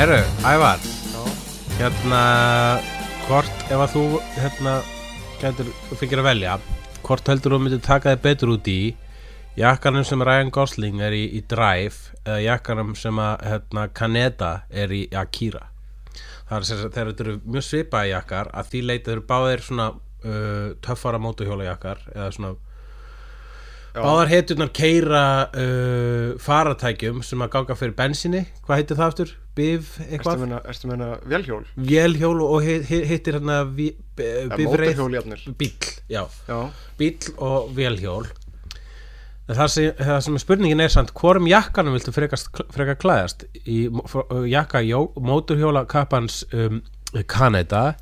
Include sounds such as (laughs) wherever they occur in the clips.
Herru, Ævar Hérna Hvort ef að þú hérna gætur, fengir að velja Hvort heldur þú myndir taka þig betur út í Jakkanum sem Ryan Gosling er í, í Drive Eða jakkanum sem að hérna, Kaneda er í Akira Það er sagt, þegar þetta eru mjög svipaði jakkar að því leita eru báðir svona uh, töffara mótuhjóla jakkar eða svona Já. Báðar hetjurnar keira uh, faratækjum sem að ganga fyrir bensinni Hvað heitir það aftur? Bif Erstu eitthvað? meina, ertu meina velhjól? Vélhjól og hi- hi- hittir hérna bifreið mótorhjól jafnir? Bíll, já, Já, bíll og vélhjól En það sem, það sem spurningin er samt Hvorum jakkanum viltu frekast, frekar klæðast í jakka jó, móturhjóla kappans um, Kanada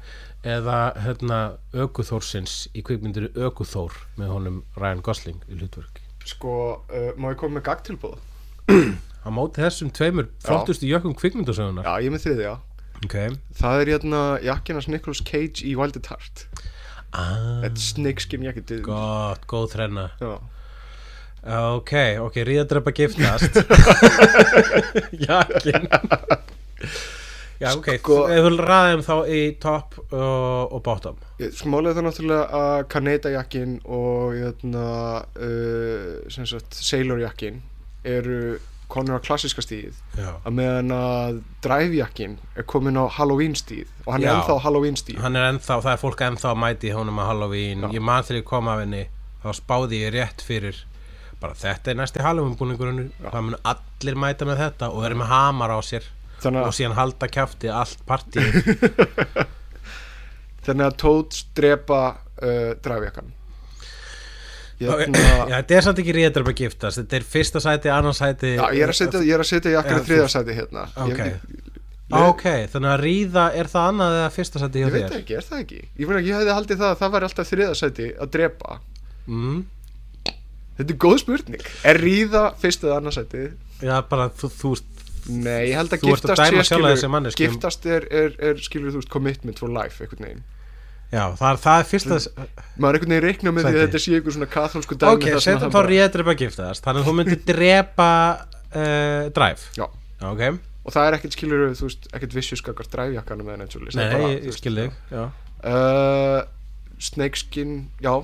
eða hérna Ökuþórsins í kvikmyndir Ökuþór með honum Ryan Gosling í hlutverk sko, uh, má ég koma með gagtilbúð? (clears throat) á móti þessum tveimur flottustu jökkum kvikmyndasögunar Já, ég með þriðja. Ok. Það er hérna jakkinans Nicholas Cage í Wild at Heart. Ah, Þetta snakeskin jakki til gott, góð þrenna. Já, ok, ok, ríðadrepa giftast. (laughs) Jakkin já, ok Sko- ef þú ræðum þá í top og, og bottom. Ég- sko það náttúrulega að Kaneda jakkin og hérna, uh, Sailor jakkin eru konur á klassiska stíð að meðan að Drive jakkin er komin á Halloween stíð og hann Já. er ennþá á Halloween stíð er ennþá, það er fólk ennþá að mæti honum að Halloween, Já. ég man þegar ég kom af henni þá spáði ég rétt fyrir bara þetta er næsti Halloween búningurinn það mun allir mæta með þetta og verið með hamar á sér Þannig og síðan halda kjafti allt partíð (laughs) þannig að Toads drepa uh, Drive jakkan Ok, Hérna, Já, þetta er samt ekki ríðadrepa giftast Þetta er fyrsta sæti, annars sæti Já, ég er að setja, ég er að setja í þriða sæti hérna Ok. Ég, Ok, þannig að ríða er það annað eða fyrsta sæti hjá ég veit þér ekki, er það ekki? Ég, ég hefði haldið það að það væri alltaf þriða sæti að drepa mm. Þetta er góð spurning Er ríða fyrst eða annað sæti? Já, bara þú, þú Nei, ég held að Þú ert að giftast dæma sé, sjálfa skilur- þessi manneskju. Giftast er, er, er skilur þú veist commitment for life einhvern veginn Já, það er, það er fyrsta Maður er einhvern veginn reikna með því að þetta sé einhver svona katholsku dæmi Ok, setjum þá ríðadrepa giftast Þannig að þú myndir drepa uh, Drive. Já, Ok, og það er ekkert skilur þú veist, ekkert vissjus skakar dræfjakkanum eða neitt svo nei, ég, ég skil þig. Já, uh, Snakeskin, já.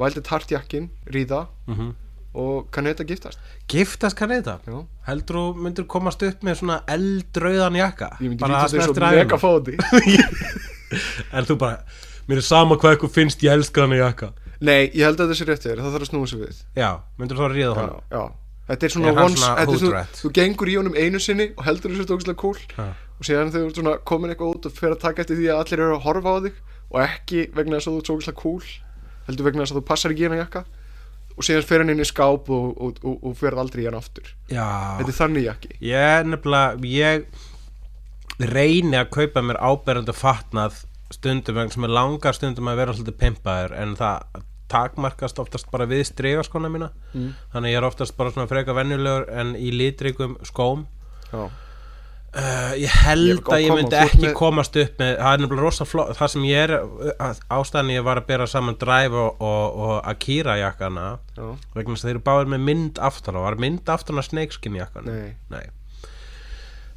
Valdið tartjakkin, ríða mm og kann þetta giftast. Giftast Já, Heldur þú myndir komast upp með svona eldrauðan jakka? Ég myndi Bara líta það sem þetta eftir svo ævina? (laughs) (laughs) (laughs) En þú bara, mér er sama hvað eitthvað finnst ég elska hann í jakka. Nei, ég held að þetta sé rétt þér, það þarf að snúa sig við. Já, myndir þú að ríða Já, hann já. Þetta er svona Er hann once, svona þetta er svona, rat? þú gengur í honum einu sinni og heldur þessu tókslega cool. Já. og síðan þegar þú ert svona komin eitthvað út og fer að taka eftir því að allir eru að horfa á þig og ekki vegna þess að þú ert tókslega cool heldur vegna þess að þú passar ekki í hana jakka. Og síðan fer hann inn í skáp og, og, og, og fer aldrei í hann aftur. Já. Þetta er þannig jakki. Ég nefnilega, ég reyni að kaupa mér áberandi fatnað stundum vegna sem er langar stundum að vera svolítið pimpaður en það takmarkast oftast bara við stregaskona mína. Mm. þannig ég er oftast bara svona freka venjulegur en í litrikum skóm. Uh, ég Ég held vil að ég myndi ekki með- komast upp með það er nefnilega rosa flott það sem ég er ástæðan ég var að bera saman Drive og, og, og Akira jakkana já, vegna þess að þeir eru báðir með mynd aftan á. Var mynd aftan á snakeskin jakkana nei, Nei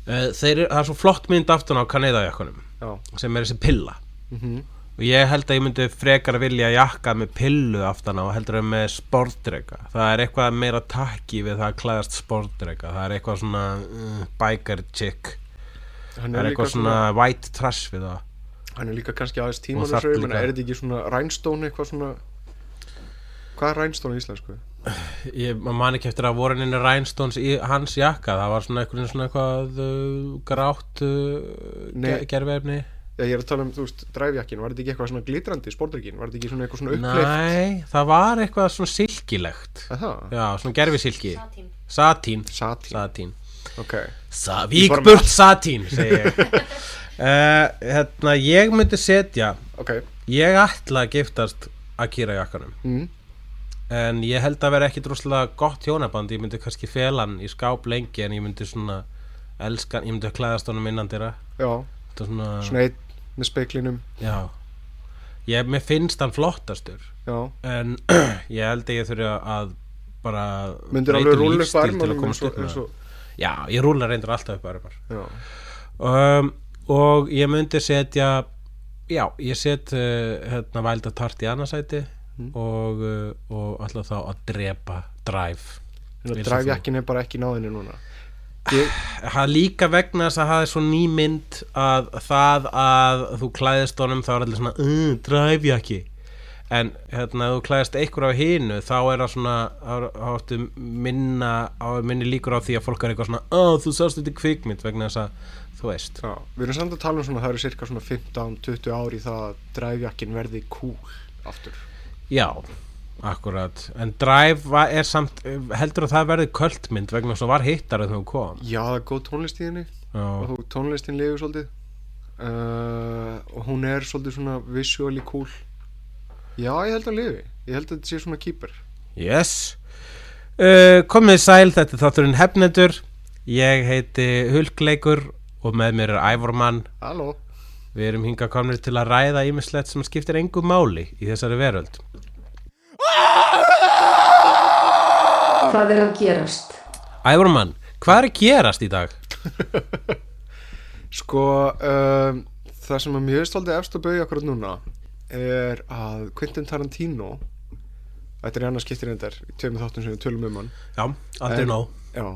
Þeir eru, það er svo flott mynd aftan á Kaneda-jakkunum já. sem er þessi pilla. Mm og ég held að ég myndi frekar að vilja jakka með pillu aftan á heldur en með sportdrega það er eitthvað meira takki við það að klæðast sportdrega það er eitthvað svona uh, biker chick. Það er er eitthvað svona, svona white trash við það. Hann er líka kannski aðeins tímanum er þetta ekki svona rhinestone eitthvað svona Hvað er rhinestone í íslensku? Ég man ekki eftir að voru henni rænstons í hans jakka. Það var svona eitthvað svona eitthvað uh, grátt uh, Nei. ge gerfefni Já, ég er að tala um, þú veist, dræfjakkin, var þetta ekki eitthvað svona glitrandi, sportdrykkin, var þetta ekki svona eitthvað svona uppleift? Nei, það var eitthvað svona silkilegt. Er Það, Já, svona gerfi silki Satín. Satín. Satín, Satín. Ok. Sa Víkburt satín, segi ég. Uh, (laughs) Hérna, ég myndi setja Ok, Ég ætla að giftast Akira jakkanum mm. En ég held að vera ekki droslega gott hjónaband. Ég myndi kannski felan í skáp lengi En ég myndi svona elskan Ég myndi að klæðast honum innan dyrra já, svona, svona einn með speiklinum, Já. Ég, Mér finnst hann flottastur. Já. En (clears throat) ég held að ég þurfi að bara Myndir alveg rúlla upp og, Já, ég rúla reyndar alltaf upp armar. Um, Og ég myndi setja Já, ég set uh, hérna vælda tart í annarsæti Mm. og, uh, og alltaf þá að drepa drive dræfjakkin er bara ekki náðinni núna. Ég, Það líka vegna þess að það er svo ný mynd að það að þú klæðist honum þá er allir svona uh, drivejakki en hérna ef þú klæðist einhver á hinu þá er það svona áttu minna á minni líkur á því að fólk er eitthvað svona að þú sást þetta kvikmynd vegna þess að þú veist já, við erum samt að tala um svona, það eru cirka svona 15-20 ári í það að dræfjakkin verði cool aftur. Já, akkurat. En Drive er samt heldur að það verði kvöldmynd vegna að var hittar að þú kom. Já, það er góð tónlist í henni. Og þú tónlistin lifur svolítið. Uh, og hún er svolítið svona visually cool. Já, ég held að lifi. Ég held að þetta sé svona keeper. yes. Uh, Komið sæl, þetta er þátturinn hefnendur. Ég heiti Hulkleikur og með mér er Ævormann Halló. Við erum hingað komnir til að ræða ímislegt sem skiptir engu máli í þessari veröld Hvað er að gerast? Ævormann, hvað er að gerast í dag? (laughs) Sko, um, það sem að mjög stoltið efst að bauja akkurat núna er að Quentin Tarantino þetta er í annars skiptir endar í tveimur þáttum sem við tölum um hann. Já, aldrei Já,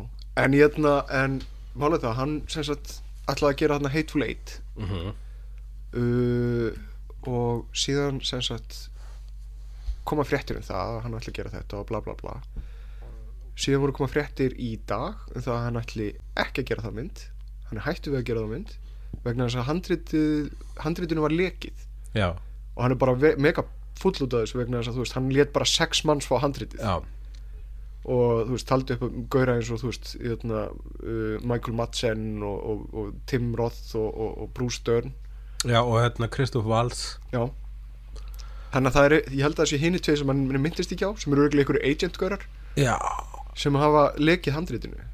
en ég ætla, en málið það, hann sem sagt ætlaði að gera þarna Hateful Eight. Mm uh, og síðan sem sagt koma fréttir um það að hann ætli að gera þetta og bla bla bla síðan voru koma fréttir í dag um það að hann ætli ekki að gera það mynd. Hann er hættu við að gera það mynd vegna þess að handritið, handritinu var lekið. Já, og hann er bara mega full út af þessu vegna þess að veist, hann let bara sex manns fá handritið. Já, og þú veist, taldi upp um gauðra eins og þú veist, jötna, uh, Michael Madsen og, og, og Tim Roth og, og, og Bruce Dern. Já og hérna Kristoff Valls já. Þannig að það er, ég held að það sé hinni tvei sem hann myndist ekki á, sem eru örgulega einhverju agent gaurar. Já, sem hafa lekið handritinu?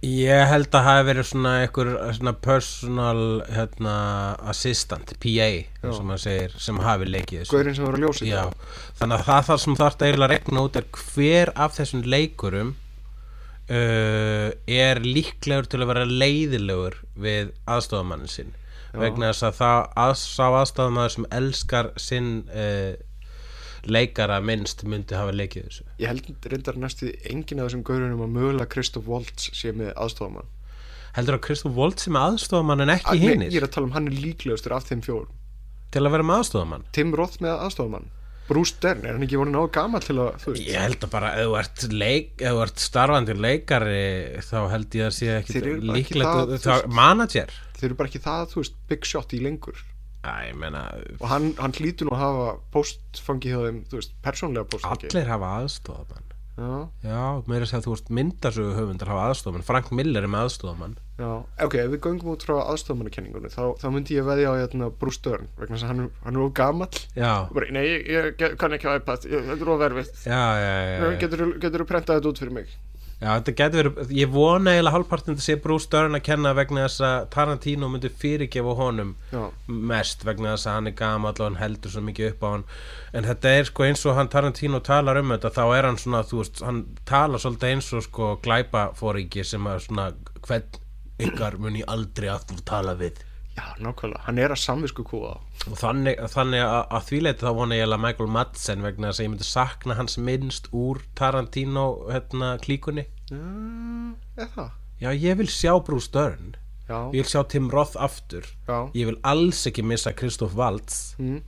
Ég held að hafi verið svona einhver svona personal hérna, assistant, PA maður segir, sem hafi gaurinn sem Já, þannig að það þar sem þarf að regna út er hver af þessum leikurum uh, er líklegur til að vera leiðilegur við aðstofamannin sinn. Vegna þess að það að, sá aðstofamann sem elskar sinn uh, leikara minnst myndi hafa leikið þessu. Ég held reyndar næstu enginn af þessum gaurunum að mögulega Christoph Waltz sé með aðstofamann Heldur að Kristof Volt sem aðstofamann en ekki Að- nei, hinnir ég er að tala um hann er líklegastur af þeim fjórum. Til að vera með aðstofamann Tim Roth með aðstofamann Bruce Dern, er hann ekki voru náðu gammal til að Ég held að bara ef þú ert, leik, ef þú ert starfandi leikari þá held ég að sé ekki líklegt manager. Þeir eru bara ekki það, þú veist, big shot í lengur Æ, meina, og hann, hann hlýtur nú að hafa postfangi hjá þeim, þú veist, persónlega postfangi allir hafa aðstofamann já, Já, meira að segja að þú ert myndasögu höfundar hafa aðstofamann Frank Miller er með aðstofamann já, ok, ef við göngum út frá aðstofamannakenningunni þá, þá myndi ég veðja á hérna, Dern vegna þess að hann, hann er of gamall. Já, nei, ég, ég kann ekki á iPad þetta er of verfið já, já, já, já. getur þú prentað þetta út fyrir mig Já, þetta getur verið, ég vona eiginlega hálfpartin að sé Bruce Dern að kenna vegna þess að Tarantino myndi fyrirgefa honum já, mest vegna þess að hann er gamall og hann heldur svo mikið upp á hann. En þetta er sko eins og hann Tarantino talar um þetta þá er hann svona, þú veist, hann talar svolítið eins og sko glæpa fóringi sem er svona, hvern ykkar mun ég aldrei aftur tala við já, nákvæmlega, hann er að samvisku kúa og þannig, þannig að, að því leiti þá vona ég alveg Michael Madsen vegna þess að ég myndi sakna hans minnst úr Tarantino hérna klíkunni. Já, eða já, ég vil sjá Bruce Dern. Já, ég vil sjá Tim Roth aftur. Já, ég vil alls ekki missa Christoph Waltz. Mm,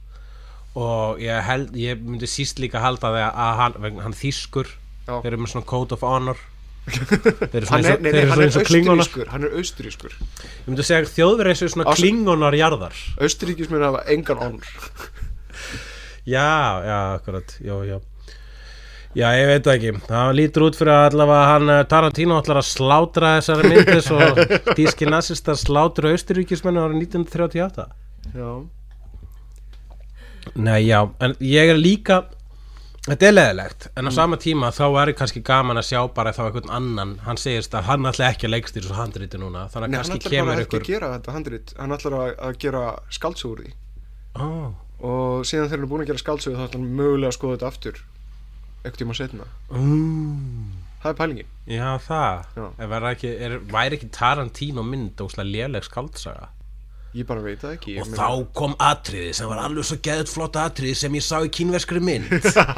og ég, held, ég myndi síst líka halda það að hann, hann þýskur. Já. þeir eru með svona code of honor er, nei, nei, eru hann er austurískur hann er austurískur ég myndi að segja að þjóðverið eins og svona Ás- klingonar jarðar. Austuríkismenn hafa engan honor já, já, akkurat já, já. Já, ég veit það ekki. Það lítur út fyrir að allavega hann eh, Tarantino ætlar að slátra þessari myndi svo (laughs) díski nazistar slátra austuríkismennu árið 1938. já, Nei, já, en ég er líka Þetta er leðilegt, en á sama tíma þá er kannski gaman að sjá bara þá einhvern annan. Hann segist að hann ætla ekki að leikstýra svo handriti núna, þannig að Nei, hann kannski ætlar bara kemur ekki ykkur að gera þetta handrit. Hann ætlar að, gera skáldsögur því. Oh, og síðan þegar hann er búin að gera skáldsögur þá ætlar hann mögulega að skoða þetta aftur ekkert tíma setna mm, það er pælingin. Já, það. Já. Ekki, er, væri ekki Tarantino mynd óslega léleg skaldsaga ég bara veit það ekki ég Og þá kom atriði sem var alveg svo geðut flott atriði sem ég sá í kínverskri mynd.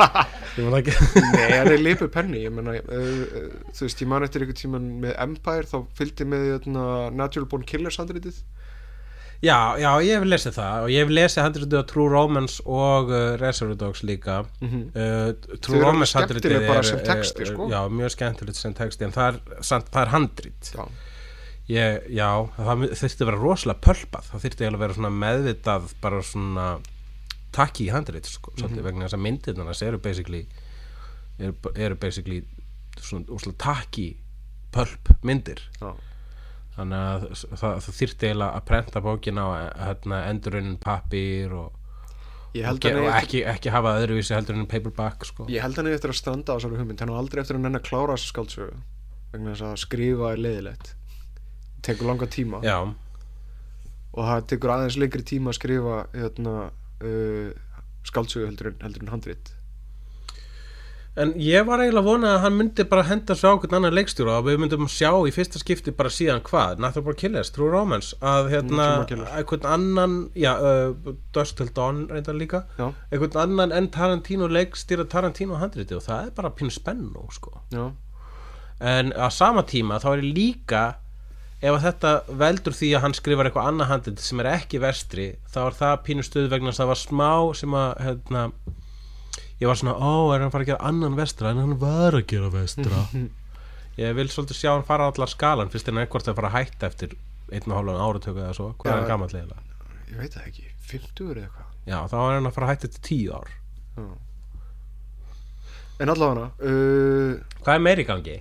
(laughs) Ég var ekki. Nei, hann er lipu penni ég meina, uh, uh, þú veist, ég man eftir einhvern tíman með Empire, þá fylgdi með hérna, Natural Born Killers handritið. Já, já, ég hef lesið það og ég hef lesið handritið á True Romance og uh, Reservoir Dogs líka. Mhm. uh, Þau True Romance bara er, sem texti, er- sko. Já, mjög skemmtilegt sem texti en það er, samt, það er handrit. Já, ég, Já, það þurfti að vera rosalega pölpað. Það þurfti að vera svona meðvitað bara svona takki í handrit sko, svolítið, Mhm. vegna þess að myndirnar eru basically eru, eru basically svona takki pölp myndir. Já, þannig að það, það þyrfti eiginlega að prenta bókina á hérna, endurunnin pappir og, og, ge- og ekki, ekki hafa öðruvísi heldur en paperback sko. Ég held hann eftir að standa á þessari hugmynd. Hann á aldrei eftir að nenn að klára þessa skáldsögu vegna þess að skrifa er leiðilegt tekur langa tíma. Já, og það tekur aðeins lengri tíma að skrifa hérna, uh, skáldsögu heldur en, heldur en handrit. En ég var eiginlega að vona að hann myndi bara henda svo á hvern annan leikstjóra og við myndum sjá í fyrsta skipti bara síðan hvað, Nathan Borg Killers, True Romance að hérna, einhvern annan já, uh, Dust Till Dawn reyndar líka. Já, einhvern annan en Tarantino leikstýra Tarantino handriti og það er bara pínu spennu sko. Já, en á sama tíma þá er líka ef þetta veldur því að hann skrifar eitthvað annað handrit sem er ekki vestri þá er það pínu stuð vegna að það var smá sem að hérna, ég var svona, ó, er hann fara að gera annan vestra en hann var að gera vestra? (laughs) Ég vil svolítið sjá hann fara allar skalan. Fyrst en eitthvað að fara að hætta eftir einn og hálfan áratöku eða svo, hvað Já. er hann gamall eiginlega? Ég veit það ekki. 50 eða eitthvað. Já, þá er hann að fara að hætta eftir tíu ár. Já. En allavega uh, hvað er meiri gangi?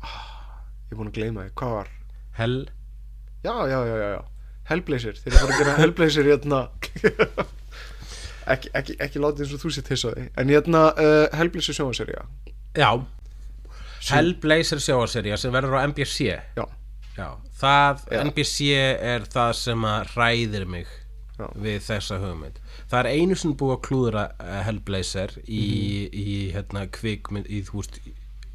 Ég er búin að gleyma því, hvað var Hell. Já, já, já, já, Hellblazer, þeir eru bara að gera Hellblazer hérna (laughs) ekki, ekki, ekki látið eins og þú sétt hissa á því. En hérna uh, Hellblazer sjónvaserja Já. Hellblazer sjóaserja sem verður á NBC Já, Já, það. NBC er það sem að ræðir mig Já. við þessa hugmynd. Það er einu sem búið að klúðra uh, Hellblazer í, Mhm. í hérna kvikmynd í, þú veist,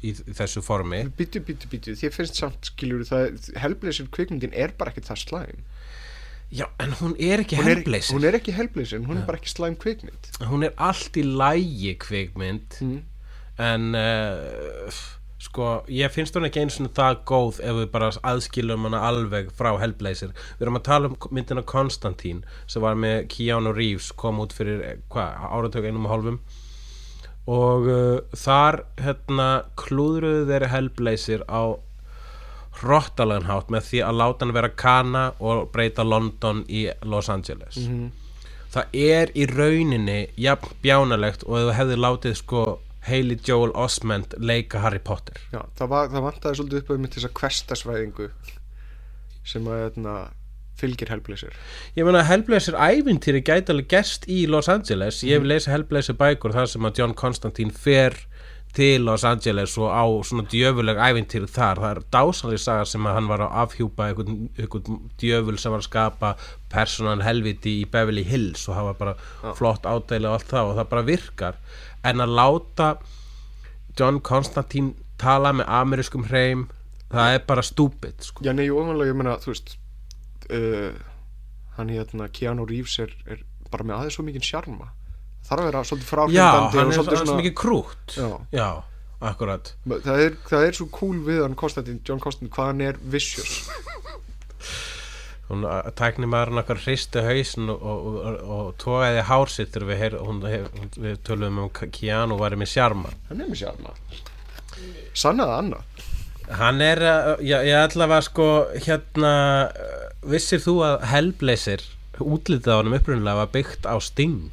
í, þessu formi. Býtu, býtu, býtu Þér finnst samt skiljur það Hellblazer kvikmyndin er bara ekki það slæm. Já, en hún er ekki Hellblazer. hún er ekki Hellblazer, hún er bara ekki slæm kvikmynd. Hún er allt í lægi kvikmynd mm. en uh, sko, ég finnst hún ekki einu svona það góð ef við bara aðskilum hana alveg frá Hellblazer. Við erum að tala um myndina Konstantín sem var með Keanu Reeves kom út fyrir, eh, hvað, áratök einum og hálfum og uh, þar hérna klúðruðu þeirri Hellblazer á hrottalegan hátt með því að láta hann vera Kana og breyta London í Los Angeles Mhm. það er í rauninni jafn bjánalegt og þú hefði látið sko Hailey Joel Osment leika Harry Potter Já, það, var, það vantaði svolítið upp á einmitt þessa kvestasvæðingu sem að hérna, fylgir Hellblazer? Ég meina Hellblazer ævintýri gæti alveg gerst í Los Angeles. Ég hef lesið Hellblazer bækur þar sem að John Constantine fer til Los Angeles og á svona djöfuleg ævintýri þar, það er dásanlega saga sem að hann var að afhjúpa einhvern, djöful sem var að skapa personan helviti í Beverly Hills og það var bara flott ádæli og allt það og það bara virkar. En að láta John Constantine tala með amerískum hreim það er bara stúpid sko. Já, nei, ofanlega, ég meina, þú veist uh, hann hérna Keanu Reeves er, er bara með aðeins svo mikið sjarma. Þarf að vera svolítið já, fráhrindandi hann er, svolítið hann er svo mikið krútt. Já. já, akkurat. Það er, það er svo cool við hann Konstantin, John Konstantin, hvað hann er vicious. Hún tækni maður okkar hristi hausin og, og, og, og tógaði hár sitt þegar við, heyr, hún, hún, við tölum um Keanu væri með sjarma. Hann er með sjarma. Sannaði annað. Hann er, uh, já, ég ætla að sko hérna, vissir þú að Hellblazer, útlitið á honum upprunnilega var byggt á Sting?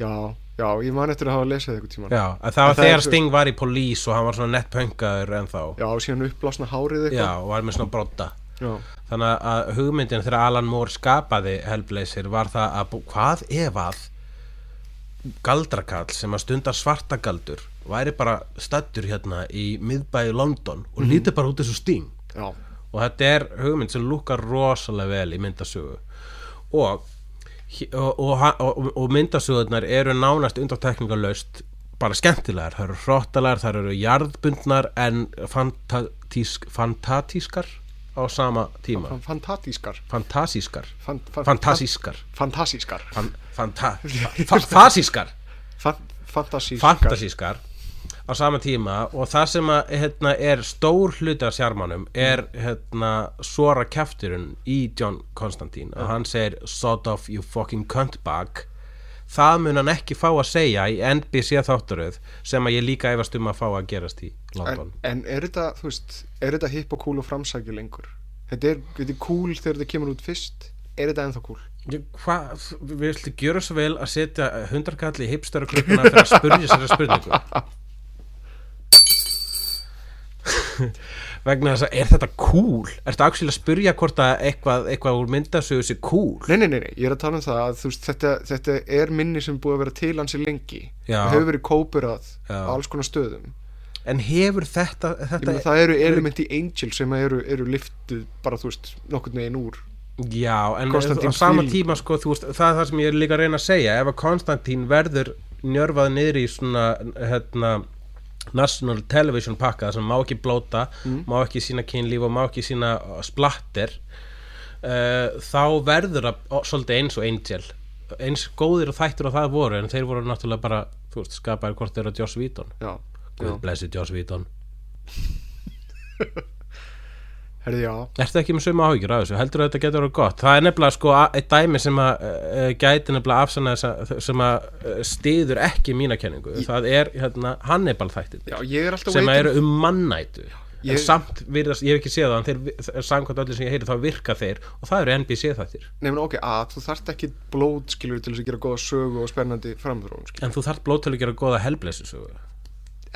Já, já, ég man eftir að hafa lesið eitthvað tíma Já, að það var En það þegar svo- Sting var í Police og hann var svona nettpöngaður en þá já, og síðan uppblásna hárið Já, eitthvað og var með svona brodda já, Þannig að hugmyndin þegar Alan Moore skapaði Hellblazer var það að hvað ef að galdrakall sem að stunda svarta galdur væri bara stattur hérna í miðbæði London og mm lítið bara út þessu Sting? Já, og þetta er hugmynd sem lukkar rosalega vel í myndasögu. Og, og, og, og, myndasögurnar eru nánast undartekningalöst bara skemmtilegar, það eru hrottalegar það eru jarðbundnar en fantatísk, fantatískar á sama tíma. Fan- fantatískar? Fantasískar. Fan, fan, fantasískar. fantasískar. Fantasískar. Fantasískar á sama tíma og það sem að, hérna, er stór hluti af sjármanum er hérna, svora kjafturinn í John Constantine og hann segir sort of you fucking cunt bag það mun hann ekki fá að segja í NBC þátturöð sem að ég líka efast um að fá að gerast í en, London. En er þetta, þú veist er þetta hipp og cool og framsækju lengur? Þetta er, þetta er cool þegar þetta kemur út fyrst er þetta ennþá cool Hvað, við viltu gjöra svo vel að setja hundarkall í hipstöru klukkuna fyrir að spurja sér spurningu (laughs) vegna þess að er þetta cool? Ertu actually að spurja hvort að eitthvað, eitthvað úr myndasögu sé cool? Nei, nei, nei, nei, ég er að tala um það að veist, þetta, þetta er minni sem búið að vera til hansi lengi. Og hefur verið kópurað á alls konar stöðum. En hefur þetta, þetta meina, það eru element í Angel sem eru, eru liftuð bara, þú veist, nokkurn veginn úr já, en Konstantín á sama tíma sko, veist, það er það sem ég er líka að reyna að segja. Ef að Konstantín verður njörfað niður í svona hérna national television pakka sem má ekki blóta, má ekki sína kynlíf og má ekki sína uh, splatter uh, þá verður það svolítið eins og Angel. Eins góðir og þættir og það voru en þeir voru náttúrulega bara, þú veist, skapaðir hvort þeir eru Joss Whedon. Já, Guð blessi Joss Whedon (laughs) herri, já. Ertu ekki með sömu áhyggjur af þessu? Heldur þetta getur verið gott? Það er nefnilega sko eitt dæmi sem að uh, gæti nefnilega afsanna sem að uh, stiður ekki mína kenningu. Það er hérna Hannibal ég er alltaf sem eru um mannætu. En Ég- samt virðast, ég hef ekki séð það en þeir, samkvæmt öllu sem ég heyri þá virka þeir. Og það eru NBC þættir menn, ok, að þú þarft ekki blóð skilur til þess að gera góða sögu og spennandi framþróun en þú þarft blóð til að gera góða helblessu sögu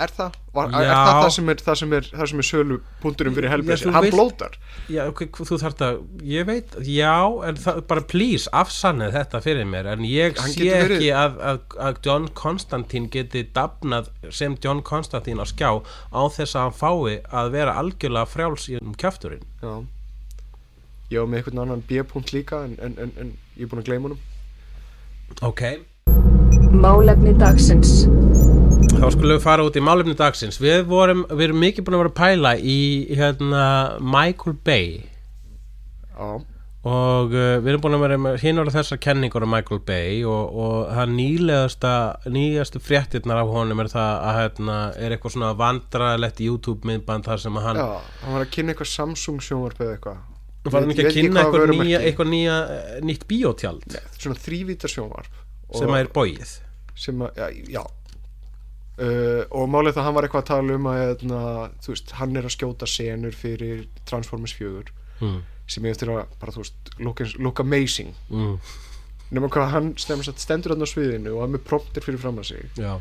Er það? Var, er það það sem er, það sem er, það sem er sölu punkturum fyrir helbreysi? Hann blótar Já, ok, þú þarft að, ég veit, já, en það, bara please, afsannið þetta fyrir mér, en ég Hann sé ekki að, að, að John Constantine geti dafnað sem John Constantine á skjá á þess að hann fái að vera algjörlega frjáls í um kjafturinn. Já Ég var með einhvern annan B-punkt líka en, en, en, en ég er búin að gleyma honum Ok. Málefni dagsins. Þá skulum við fara út í málefni dagsins. Við vorum, við erum mikið búin að vera að pæla í, hérna, Michael Bay. Já, og uh, við erum búin að vera hinn ára þessar kenningur um Michael Bay og, og það nýlegasta nýjastu fréttirnar af honum er það að hérna, er eitthvað svona vandralegt YouTube myndband þar sem að hann já, hann var að kynna eitthvað Samsung sjónvarp eða eitthvað. Var hann Ég ekki að kynna eitthvað nýja, eitthvað nýja eh, nýtt bíótjald? Svona þrývítar sjónvarp og- sem að er bóið sem að, já, já. Uh, og málið það hann var eitthvað að tala um að hérna, þú veist, hann er að skjóta senur fyrir Transformers 4 mm. sem ég eftir að bara, veist, look, look amazing Mm. nema hvað hann stendur hann á sviðinu og hann með prompter fyrir fram að sig Já,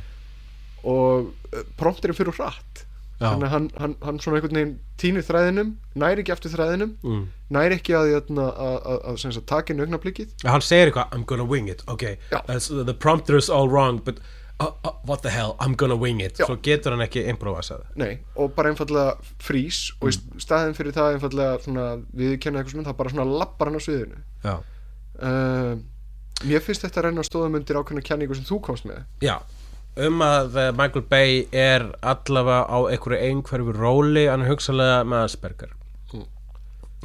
og uh, prompterinn fyrir hratt þannig að hann, hann, hann svona einhvern veginn týnir þræðinum, næri ekki eftir þræðinum mm. næri ekki að, að, að, að, að, taka inn augnablikið hann segir eitthvað I'm gonna wing it, ok Já. That's, the prompter is all wrong but uh, uh, what the hell, I'm gonna wing it. Já. svo getur hann ekki improvisað. Nei, og bara einfallega frís og í staðin fyrir það einfallega svona, við kenna eitthvað svona, það bara svona lappar hann á sviðinu. Já, uh, Mér finnst þetta að renna stóðum undir ákveðna kenningu sem þú komst með. Já, um að eh, Michael Bay er allavega á einhverju einhverju róli hann er hugsalega með Asperger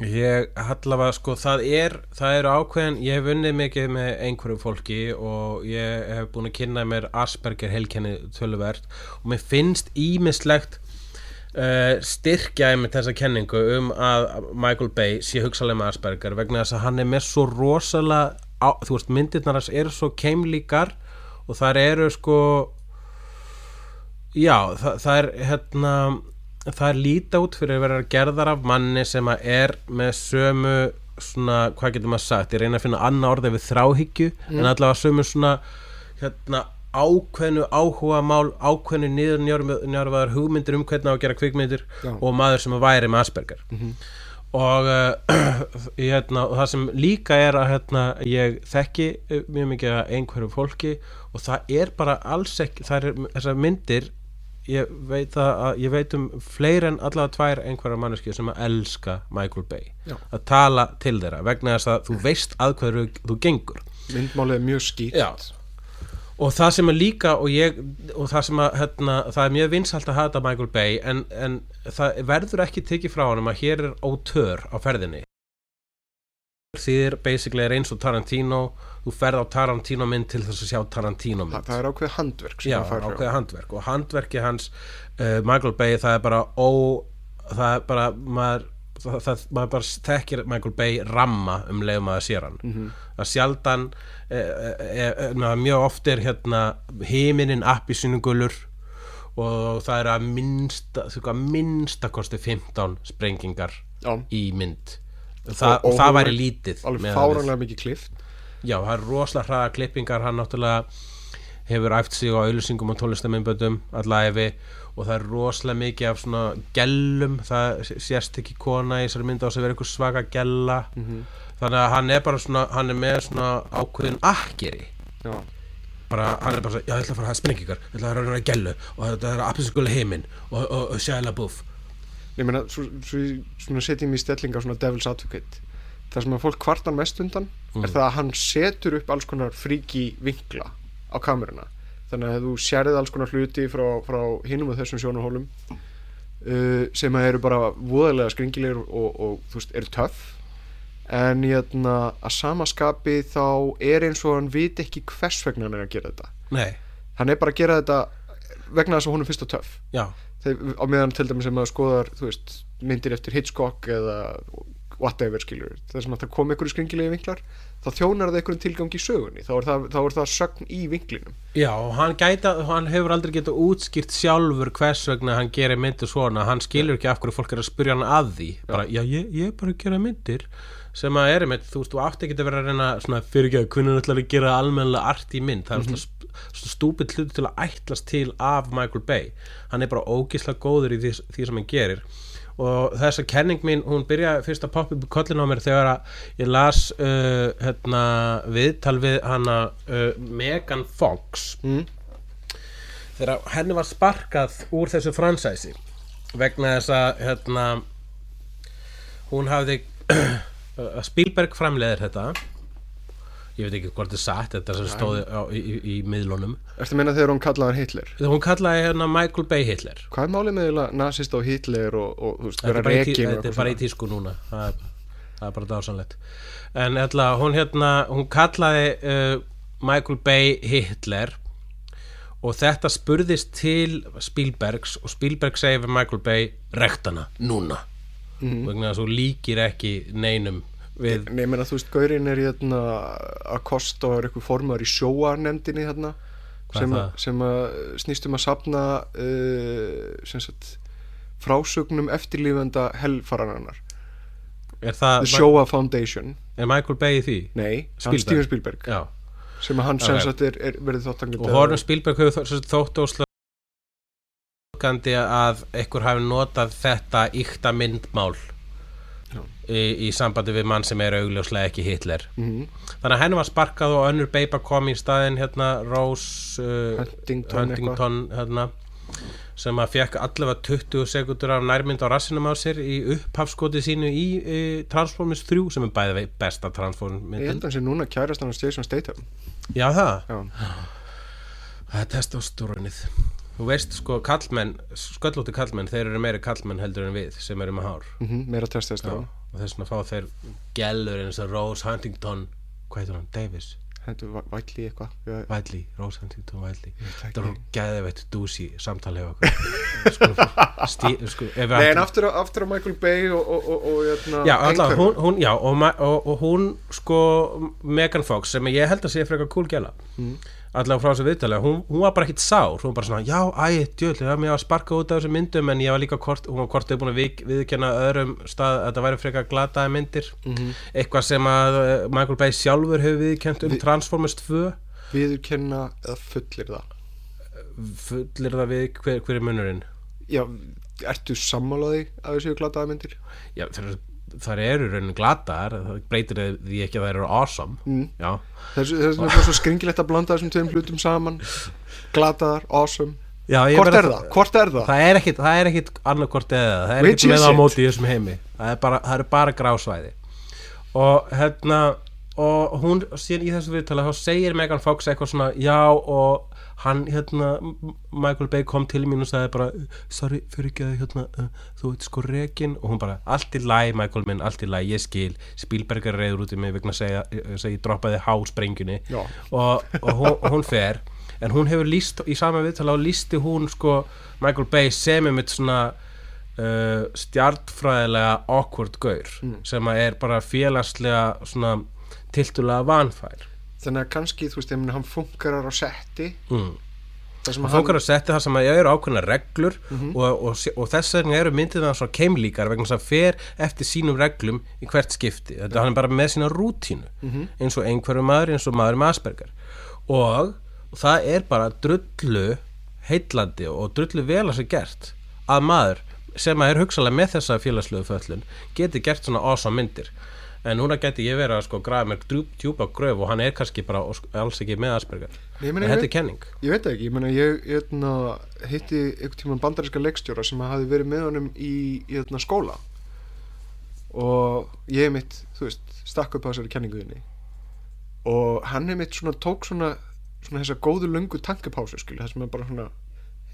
ég allavega sko það er, það eru ákveðin ég hef unnið mikið með einhverju fólki og ég hef búin að kynna mér Asperger heilkenni töluvert og mér finnst ímislegt uh, styrkja einmitt þessa kenningu um að Michael Bay sé hugsalega með Asperger vegna þess að hann er með svo rosalega á, þú veist myndirnar hans eru svo keimlíkar og þar eru sko já, það, það er hérna það líta út fyrir að vera gerðar af manni sem að er með sömu svona, hvað getur maður sagt ég reyna að finna annað orðið við þráhyggju en allavega sömu svona hérna ákveðnu áhuga mál ákveðnu niður njárfaðar hugmyndir um hvernig á að gera kvikmyndir Já. og maður sem að væri með Asperger. Og (clears throat) uh, hérna, það sem líka er að hérna, ég þekki uh, mjög mikið að einhverju fólki og það er bara alls ekki það er þessar myndir ég veit, að, ég veit um fleiri en allavega tvær einhverja manneski sem að elska Michael Bay Já. að tala til þeirra vegna þess að þú veist að hverju þú gengur myndmálið er mjög skýrt Já. og það sem er líka og, ég, og það sem að hérna, það er mjög vinsalt að hata Michael Bay en, en það verður ekki tekið frá honum að hér er ótör á ferðinni þýðir basically er eins og Tarantino þú ferð á Tarantino mynd til þess að sjá Tarantino Þa, mynd. það er ákveð handverk Já, það ákveða handverk. Og handverki hans uh, Michael Bay það er bara ó, það er bara maður, það, það, maður bara þekkir Michael Bay ramma um leiðum að sér hann. Mhm. það sjaldan e, e, e, na, mjög oft er hérna himinin appi gulur og það er að minnsta þú veist, að minnsta kosti 15 sprengingar Já, í mynd. Þa, Og- og það væri lítið alveg fáranlega mikið klift Já, það er rosalega hraða klippingar. Hann náttúrulega hefur æft sig á auðlýsingum og tónlistaminnböndum allæfi og það er rosalega mikið af svona gellum, það sést ekki kona í þessari mynda á sig verið eitthvað svaka gella. Þannig að hann er bara svona hann er með svona ákveðin akkeri. Já, bara, hann er bara svona, já, ég ætla að fara að hafa sprengingar ég ætla að fara að gellu og þetta er appiskulega heiminn og, og, og sjæla búf ég meina, svo, svo svona setjum í stellinga svona devil's advocate það sem að fólk kvartar mest undan er það að hann setur upp alls konar fríki vinkla á kameruna. Þannig að þú sérið alls konar hluti frá, frá hinum og þessum sjónarhólum uh, sem að eru bara voðalega skringilegir og, og þú veist, eru töff. En hérna, að samaskapi þá er eins og hann vit ekki hvers vegna hann er að gera þetta. Nei, hann er bara að gera þetta vegna þess að hún er fyrst og töff á meðan til dæmis sem að skoðar veist, myndir eftir Hitchcock eða whatever skilur þess að það kom einhverju skringilegi vinklar þá þjónar það einhverjum tilgang í sögunni. Þá er það, þá er það sögn í vinklinum. Já, hann gæta, hann hefur aldrei getað útskýrt sjálfur hvers vegna hann gerir myndir svona, hann skilur ekki af hverju fólk er að spyrja hann að því, bara, já, ég, ég er bara að gera myndir sem að er einmitt, þú veist, þú átti ekki að vera að reyna svona fyrirgeðu, hvernig ætlar að gera almennilega art í mynd, það er mm -hmm. stúpid hluti til að ætlast til af Michael Bay, hann er bara ógislega góður í því, því sem hann gerir og þessa kenning mín, hún byrjaði fyrst að poppa upp í kollin á mér þegar að ég las uh, hérna, viðtal við hana uh, Megan Fox mm. þegar henni var sparkað úr þessu fransæsi vegna þess að hérna, hún hafði (clears throat) að Spielberg framleiðir þetta ég veit ekki hvort þetta er satt þetta sem stóði á, í, í, í miðlunum. Ertu að meina þegar hún kallaði hann Hitler? Þegar hún kallaði hérna Michael Bay Hitler. Hvað er málið með nasist á Hitler og, og þú veist, vera er rekin og þetta er bara í tísku núna. Það er, það er bara dásanlegt en ætla, hún hérna hún kallaði uh, Michael Bay Hitler og þetta spurðist til Spielbergs og Spielberg segi við Michael Bay rektana núna. Vegna þess að þú líkir ekki neinum við Nei, ég meina þú veist, Gaurin er hérna að kosta og er eitthvað formar í sjóarnemdinni hérna sem, sem að snýst um að sapna uh, sem sagt frásögnum eftirlífenda helfaranarnar er það The Showa Foundation er Michael Bay í því? Nei, Spielberg. Steven Spielberg Já. sem að hann sem Ok. sagt er, er verið þáttangandi og Hornum Spielberg hefur sem þótt óslega að einhver hafi notað þetta ykta myndmál. Í, í sambandi við mann sem er augljóslega ekki Hitler. Mm þannig að henni var sparkað og önnur beiba kom í staðinn hérna Rose uh, Huntington, Huntington hérna, sem að fekk allavega 20 sekundur af nærmynd á rassinum á sér í upphafskoti sínu í, í Transformers 3 sem er bæði vei besta Ég Transformers held að hann sé núna kærast hann Jason Statham. Já það, Já, það er testóstórunnið Þú veist sko kallmenn, sköllótti kallmenn þeir eru meiri kallmenn heldur en við sem eru með hár. Mm meira testast á og þess vegna fá þeir gellur eins og Rose Huntington hvað heitir hann, Davis? Vætli eitthvað? Vætli, Rose Huntington veit þetta er ekki. gæðveitt dúsi samtali hjá okkur. (laughs) Sko, stí, sko, ef við Nei, en aftur, á- aftur á Michael Bay og, og, og, og hérna, Já, alltaf, hún, hún, já og, ma- og, og hún sko Megan Fox sem ég held að sé frekar cool gæla Mm. Allavega frá þessu viðtali hún, hún var bara ekkit sár, hún var bara svona já, æ, djöld, það er mér að sparka út af þessu myndum en ég var líka kort, hún var kort búin að við, viðkenna öðrum stað að þetta væri frekar glataði myndir. Eitthvað sem að eh, Michael Bay sjálfur hefur viðkent um Vi- Transformers 2 viðurkenna eða fullir það? Fullir það við hver, hver er munurinn? Já, ertu sammálaði að þessu glataða myndir? Já, þar, þar eru raunin glataðar það breytir því ekki að það eru awesome. Mm. þessu, þessu er svo skringilegt að blanda þessum tveim hlutum saman. Glataðar, awesome. Já hvort er það, hvort er það? Það er ekkit, það er ekkit annarkvort eða það. Er ekkit með á móti í þessum heimi. Það er bara, það eru bara grásvæði. Og hérna og hún síðan í þessu viðtala þá segir Megan Fox eitthvað svona já og hann hérna Michael Bay kom til mín og sagði bara sorry fyrir ekki að hérna uh, þú veit sko rekin og hún bara allt í læ Michael minn, allt í læ, ég skil. Spielberg er reyður út í mig vegna að segja, segja ég droppaði hásprengjunni og, og hún, hún fer. En hún hefur líst í sama viðtala og lísti hún sko Michael Bay sem er mitt svona uh, stjartfræðilega awkward gaur sem að er bara félagslega svona tiltulega vanfær þannig að kannski, þú veist, ef hann funkarar á setti. Mm. það og fókar að setja það sem að eru ákveðna reglur og, og, og þess vegna eru myndið það svona keimlíkar vegna þess að fer eftir sínum reglum í hvert skipti. Þetta hann er bara með sína rútínu eins og einhverju maður eins og maður með Asperger. Og það er bara drullu heitlandi og drullu vel að sér gert að maður sem að er hugsalega með þessa félagslegu föllun geti gert svona awesome myndir en núna geti ég verið að sko grafa mér djúp- djúpa gröf og hann er kannski bara alls ekki með Asperger Nei, ég en þetta ég, er kenning ég veit ekki, ég meina ég hérna, hitti einhvern tímann bandaríska leikstjóra sem hafi verið með honum í, í hérna, skóla og ég mitt, þú veist, stakk upp á þessari kenninguðinni og hann er mitt svona tók svona, svona þessa góðu löngu tankapásu það sem er bara svona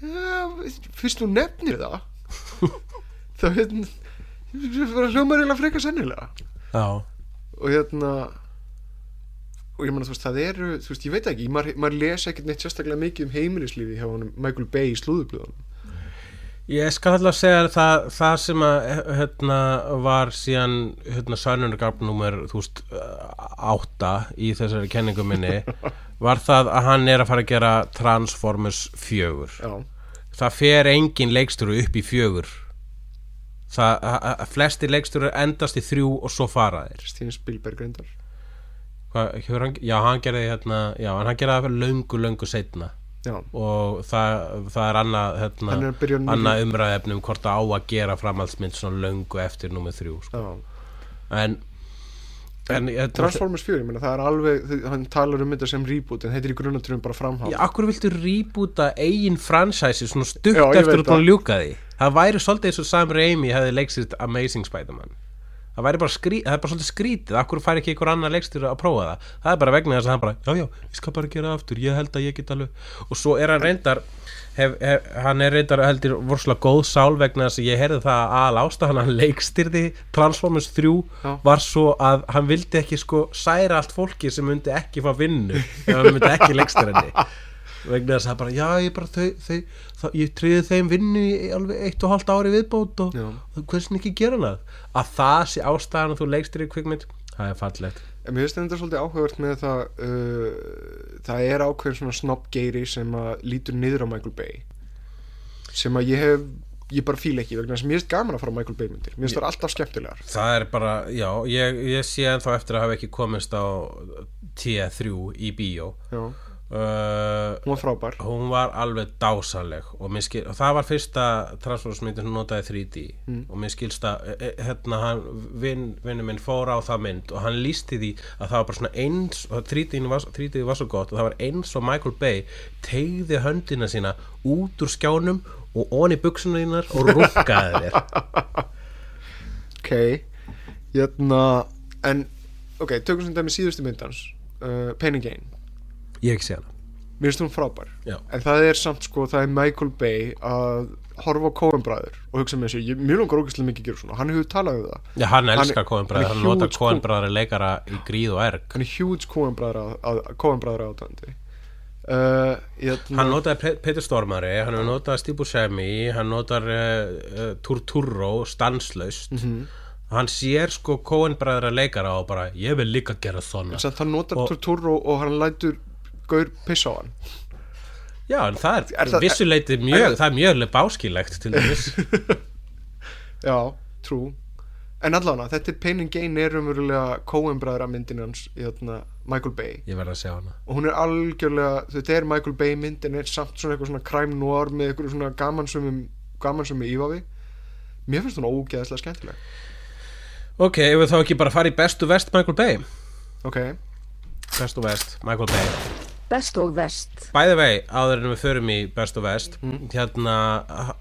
já, fyrst þú nefnir það þá hérna hljómar eiginlega frekar sennilega Já, og hérna og ég meina þú veist það eru þú veist ég veit ekki, maður, maður les ekkert neitt sérstaklega mikið um heimilislífi hjá honum Michael Bay í slúðublöðunum Ég skal alltaf segja það, það sem að hérna, var síðan hérna, sannunargafn nummer þú veist, átta í þessari kenningu minni (laughs) var það að hann er að fara að gera Transformers fjögur. Já, það fer engin leiksturu upp í fjögur það, að, að flesti leiksturu endast í þrjú og svo fara þeir. Steven Spielberg reyndar. Já, hann gerði hérna, já, en hann gerði það löngu, löngu setna já, og það, það er annað hérna, annað umræðefni um hvort það á að gera framhaldsmynd svona löngu eftir númer þrjú sko. já. En, en ég, Transformers 4, ég meina það er alveg hann talar um þetta sem reboot en er í grunnatröfum bara framhald. Já, akkur viltu reboota eigin franchise svona ég eftir að það. ljúka því? Það væri svolítið eins og Sam Raimi hefði leiksist Amazing Spider-Man það væri bara skrítið, það er bara svolítið skrítið akkur fær ekki einhver annar leikstur að prófa það? Það er bara vegna þess að hann bara, já já, ég skal bara gera aftur. Ég held að ég get alveg og svo er hann reyndar hef, hef, hann er reyndar heldur vorslega góð sál vegna þess að ég heyrði það að al ástæðan hann leikstyrði Transformers 3 Já. var svo að hann vildi ekki sko særa allt fólki sem myndi ekki fá vinnu hann myndi ekki leikstyrði vegna þess að bara, já ég bara þau, þau, það, ég triði þeim vinnu í alveg eitt og halvt ári viðbót og, og hversin ekki gera hana? Að það sé ástæðan að þú leikstýri kvikmynd það er fallegt. En mér finnst þetta svolítið áhugavert með það uh, það er ákveðin svona snobbgeiri sem að lítur niður á Michael Bay sem að ég hef ég bara fíla ekki vegna þess að mér finnst gaman að fara á Michael Bay myndir. Mér finnst það alltaf skemmtilegar. Það er bara, já, ég, ég sé ennþá eftir að hafa ekki komist á T3 í bíó. Já, uh, hún var frábær. hún var alveg dásaleg og, skil, og það var fyrsta transformsmyndin hún notaði 3D og mér skilst að e, e, hérna hann, vin, vinnu minn fór á það mynd og hann lísti því að það var bara svona eins og 3D var, 3D var svo gott og það var eins og Michael Bay tegði höndina sína út úr skjánum og onni buksuna þínar og rúkaði þér. (laughs) Ok hérna, en ok, tökum sem dæmi síðustu myndans uh, Pain and Gain ég ekki sé hana mér finnst hún frábær. Já. en það er samt sko, það er Michael Bay að horfa á Coen bræður og hugsa með ég, mér langar ógæslega mikið að gera svona. Hann hefur talað um það, Já, hann Hann- elskar Coen hann bræður, er hann notar Coen bræður leikara í gríð og erg. Hann er huge Coen bræður átandi. Uh, hérna, Hann notaði Pe- Peter Stormari, hann hefur notað Steve Buscemi, hann notar uh, uh, Turturro stanslaust. Mhm. hann sér sko Coen bræðra leikara og bara ég vil líka gera samt hann notar Og- Torturo og hann lætur gaur pissa á hann. Já, en það er, Er vissuleiti mjög, það er mjög báskilegt til dæmis. (laughs) Já, trú. En allavega, þetta er Pain and Gain er umverulega Coen-bræðra myndin hans í þarna Michael Bay. Ég verð að sjá hana. Og hún er algjörlega, þetta er Michael Bay mynd en er samt svona eitthvað svona crime noir með eitthvað svona gamansumum gamansumum ívafi mér finnst hún ógeðslega skemmtileg. Ok, ef við þá ekki bara fara í bestu vest Michael Bay? Ok, Bestu vest, Michael Bay Best og vest. By the way, áður en við förum í bestu vest Hérna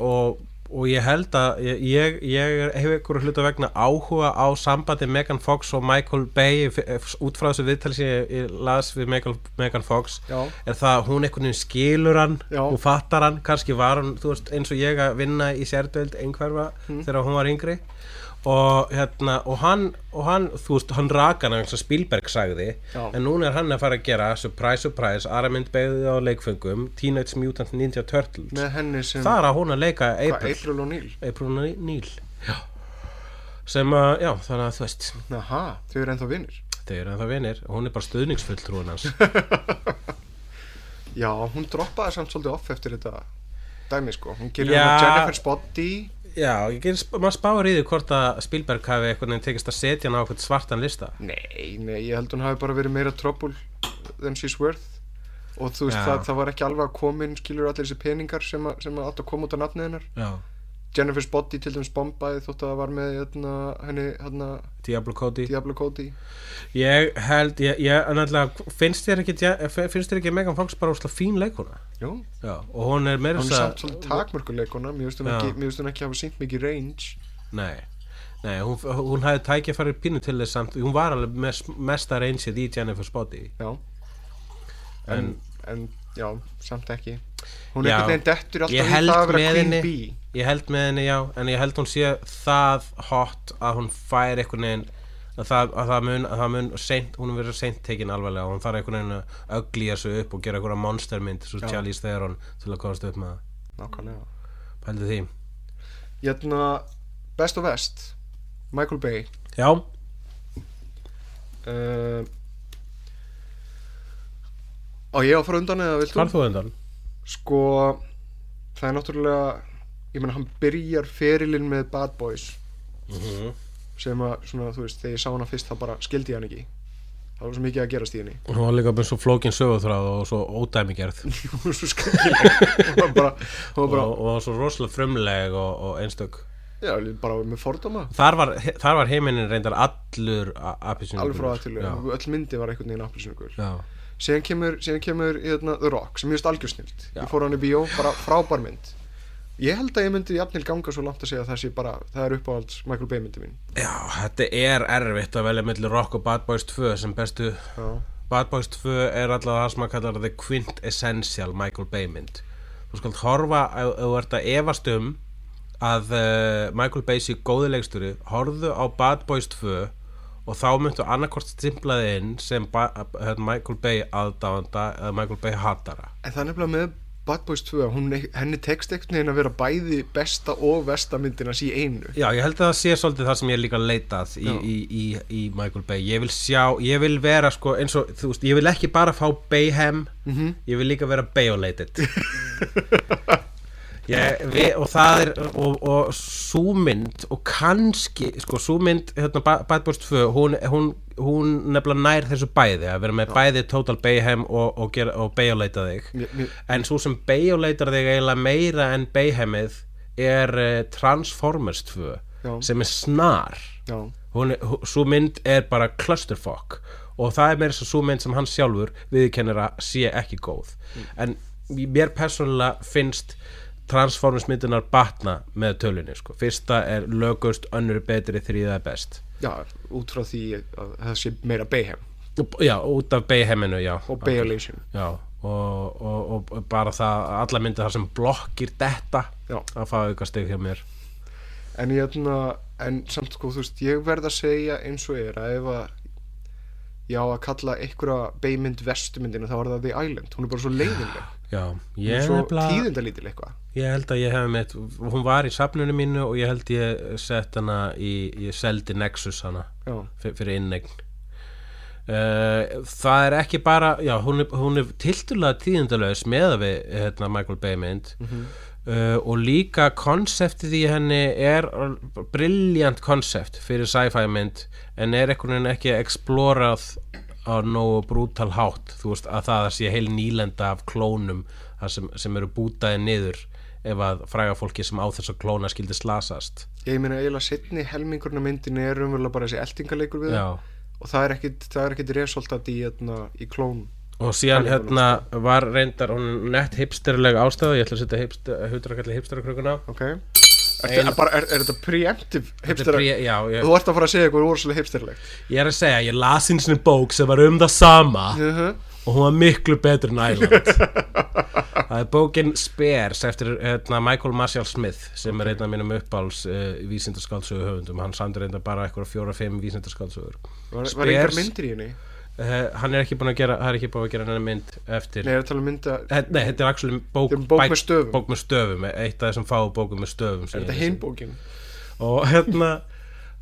og, og ég held að ég, ég, ég hef ykkur hluta vegna áhuga á sambandi Megan Fox og Michael Bay út frá þessu viðtali sem ég, ég las við Megan, Megan Fox Já. er það að hún einhvern veginn skilur hann Já. og fattar hann, kannski var hann þú veist, eins og ég að vinna í sérdöld einhverfa þegar hún var yngri og hérna og hann, og hann þú veist, hann raka hann eins og Spielberg sagði Já. en núna er hann að fara að gera surprise, surprise, aðra mynd beigði á leikfengum Teenage Mutant Ninja Turtles. Sem þar að hún að leika April. April O'Neil April Neil. Já. sem að, já, þannig að þú veist. Aha, þau eru ennþá vinnir þau eru ennþá vinir. Og hún er bara stuðningsfull trúin hans. (laughs) Já, hún droppaði samt svolítið off eftir þetta dæmi sko, hún gerir hérna Jennifer's Body já, gerir, maður spáir í því hvort að Spielberg hafi einhvern veginn tekist að setja hann á eitthvað svartan lista. Nei, nei, ég held hún hafi bara verið meira trouble than she's worth. Og þú veist, það, það var ekki alveg að koma inn skilur allir þessi peningar sem, að, sem að að koma út á nafnið hennar. Já, Jennifer's Body til dæmis bombaði þótt að það var með hérna, henni hérna, Diablo Cody. Diablo Cody. Ég held, ég, ég náttúrulega finnst þér ekki finnst þér ekki Megan Fox bara úrslega fín leikuna Jú, já, og hún er meira hún er samt svolítið takmörkuleikuna mér finnst hún Já. ekki, ekki hafa sínt mikið range. Nei, nei hún, hún hafði tækja farið pínu til þess samt hún var alveg mes, mesta reynsið í Jennifer's Body. Já. En, En- en, já, samt ekki. Hún Já. er einhvern veginn dettur Ég alltaf í það að vera Queen Bee ég held með henni já en ég held hún sé það hot að hún fær einhvern veginn að það, að það mun, að það mun seint, hún verður seint tekin alvarlega og hún þarf einhvern veginn að öglýja sig upp og gera einhverja monstermynd svo. Charlize Theron til að komast upp með það nákvæmlega pældu því hérna, best og vest Michael Bay já, uh, á ég á að fara undan eða vilt hvar þú? þú undan? sko það er náttúrulega ég meina hann byrjar ferilinn með Bad Boys. Mhm. sem að svona þú veist þegar ég sá hana fyrst þá bara skildi ég hann ekki. Það var svo mikið að gerast í henni. Hún var líka bara svo flókin sögutráð og svo ódæmigerð. (laughs) Var svo skildileg og, bara og var svo rosalega frumleg og, og einstök. Já, bara með fordóma. Þar var, þar var heiminin reyndar allur já, öll myndi var einhvern veginn já, síðan kemur, síðan kemur hérna, The Rock sem ég veist algjörsnilt Já. ég fór hann í bíó, bara frábær mynd ég held að ég myndi jafnil ganga svo langt að segja að það sé bara, það er uppáhalds Michael Bay myndi mín. Já, þetta er erfitt að velja millir Rock og Bad Boys 2 sem bestu. Já, Bad Boys 2 er alltaf það sem að kalla the quintessential Michael Bay mynd. Þú skalt horfa ef þú ert að efast um að uh, Michael Bay sé góði leiksturi horfðu á Bad Boys 2 og þá myndu annarkort stimplaði inn sem ba uh, Michael Bay aðdáðanda eða Michael Bay hatara. En það er nefnilega með Bad Boys 2 hún, henni tekst einhvern veginn að vera bæði besta og versta myndina í einu. Já, ég held að það sé svolítið það sem ég er líka leitað í, í, í, í Michael Bay. Ég vil sjá, ég vil vera sko eins og, þú veist, ég vil ekki bara fá Bayhem Mhm. ég vil líka vera Bayolated (laughs) ég, við, og það er og, og súmynd og kannski, sko, súmynd hérna, Ba- Bad Boys 2, hún, hún hún nefnilega nær þessu bæði að vera með bæði Total Bayhem og, og, og Bayolata þig. En svo sem Bayolatar þig eiginlega meira en Bayhemið er uh, Transformers 2 Já. sem er snar. Hún, svo mynd er bara clusterfuck. Og það er meira svo mynd sem hann sjálfur viðkennir að sé ekki góð. En mér persónulega finnst Transformers myndunar batna með tölunni sko. fyrsta er lögust, önnur er betri, þriða er best. Já, út frá því að það sé meira Bayhem. Já, út af Bayheminu já, og Bayolation já og, og, og bara það að alla myndir þar sem blokkir detta Já. að fá auka stig hjá mér. En ég hérna en samt sko, þú veist, ég verð að segja eins og er að ef að ég á að kalla einhverja beimynd vestumyndina þá er það The Island, hún er bara svo leiðinleg. Já, hún er svo nefnilega- tíðindalítil eitthvað. Ég held að ég hef mitt hún var í safnunum mínu og ég held ég sett hana í, ég seldi Nexus hana já, fyr- fyrir innegn uh, það er ekki bara já, hún er, er tiltulega tíðindalaus með við hérna, Michael Bay mynd uh, og líka konseptið í henni er brilljant konsept fyrir sci-fi mynd en er einhvern veginn ekki explorað á nógu brútal hátt. Þú veist að það sé heil nýlenda af klónum sem, sem eru bútaði niður ef að fræga fólki sem á þess að klóna skildi slasast. Ég meina eiginlega setni helmingurinn af myndinni er umverulega bara þessi eltingaleikur við já. Það og það er ekkit, ekkit resoltat í, hérna, í klón og síðan hérna var reyndar hún er nett hipsterleg ástæðu ég ætla að setja hipster, hutrakalli hipsterakrökuna ok. Er, Ein- er, bara, er, er þetta preemptive er hipster þú ert að fara að segja eitthvað rosalega hipsterlegt. Ég er að segja, ég las eins og bók sem var um það sama uh -huh. og hún var miklu betur en Island. (laughs) Það er bókin Spears eftir hérna, Michael Marshall Smith sem er einn af mínum uppáls uh, vísindaskáldsögu höfundum hann samdur reynda bara eitthvað fjóra-fimm vísindaskáldsögur. Var, var einhver myndir í henni uh, hann er ekki búin að gera það er ekki búin að gera henni mynd eftir nei, um mynda Eh, Nei, þetta er actually bók, Þetta er bók bæ- með stöfum. bók með stöfum eitt af þessum fáu bókum með stöfum er þetta les. hinbókin og hérna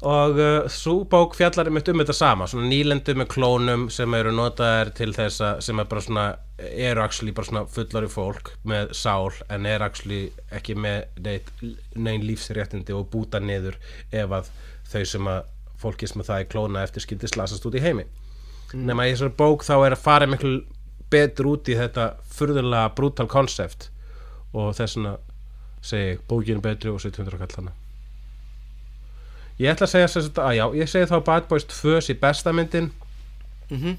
og uh, svo bók fjallar um þetta sama svona nýlendu með klónum sem eru notaðir til þess að sem er bara svona eru actually bara svona fullari fólk með sál en er actually ekki með neitt, neinn lífsréttindi og búta niður ef að þau sem að fólki sem að það er klóna eftir skildi slasast út í heimi nema í þessari bók þá er að fara miklu betur út í þetta furðulega brutal concept. Og þess vegna segi ég, bókin er betri og 700 kall hana ég ætla að segja sem sagt að já, ég segi þá Bad Boys 2 sé besta myndin. Mm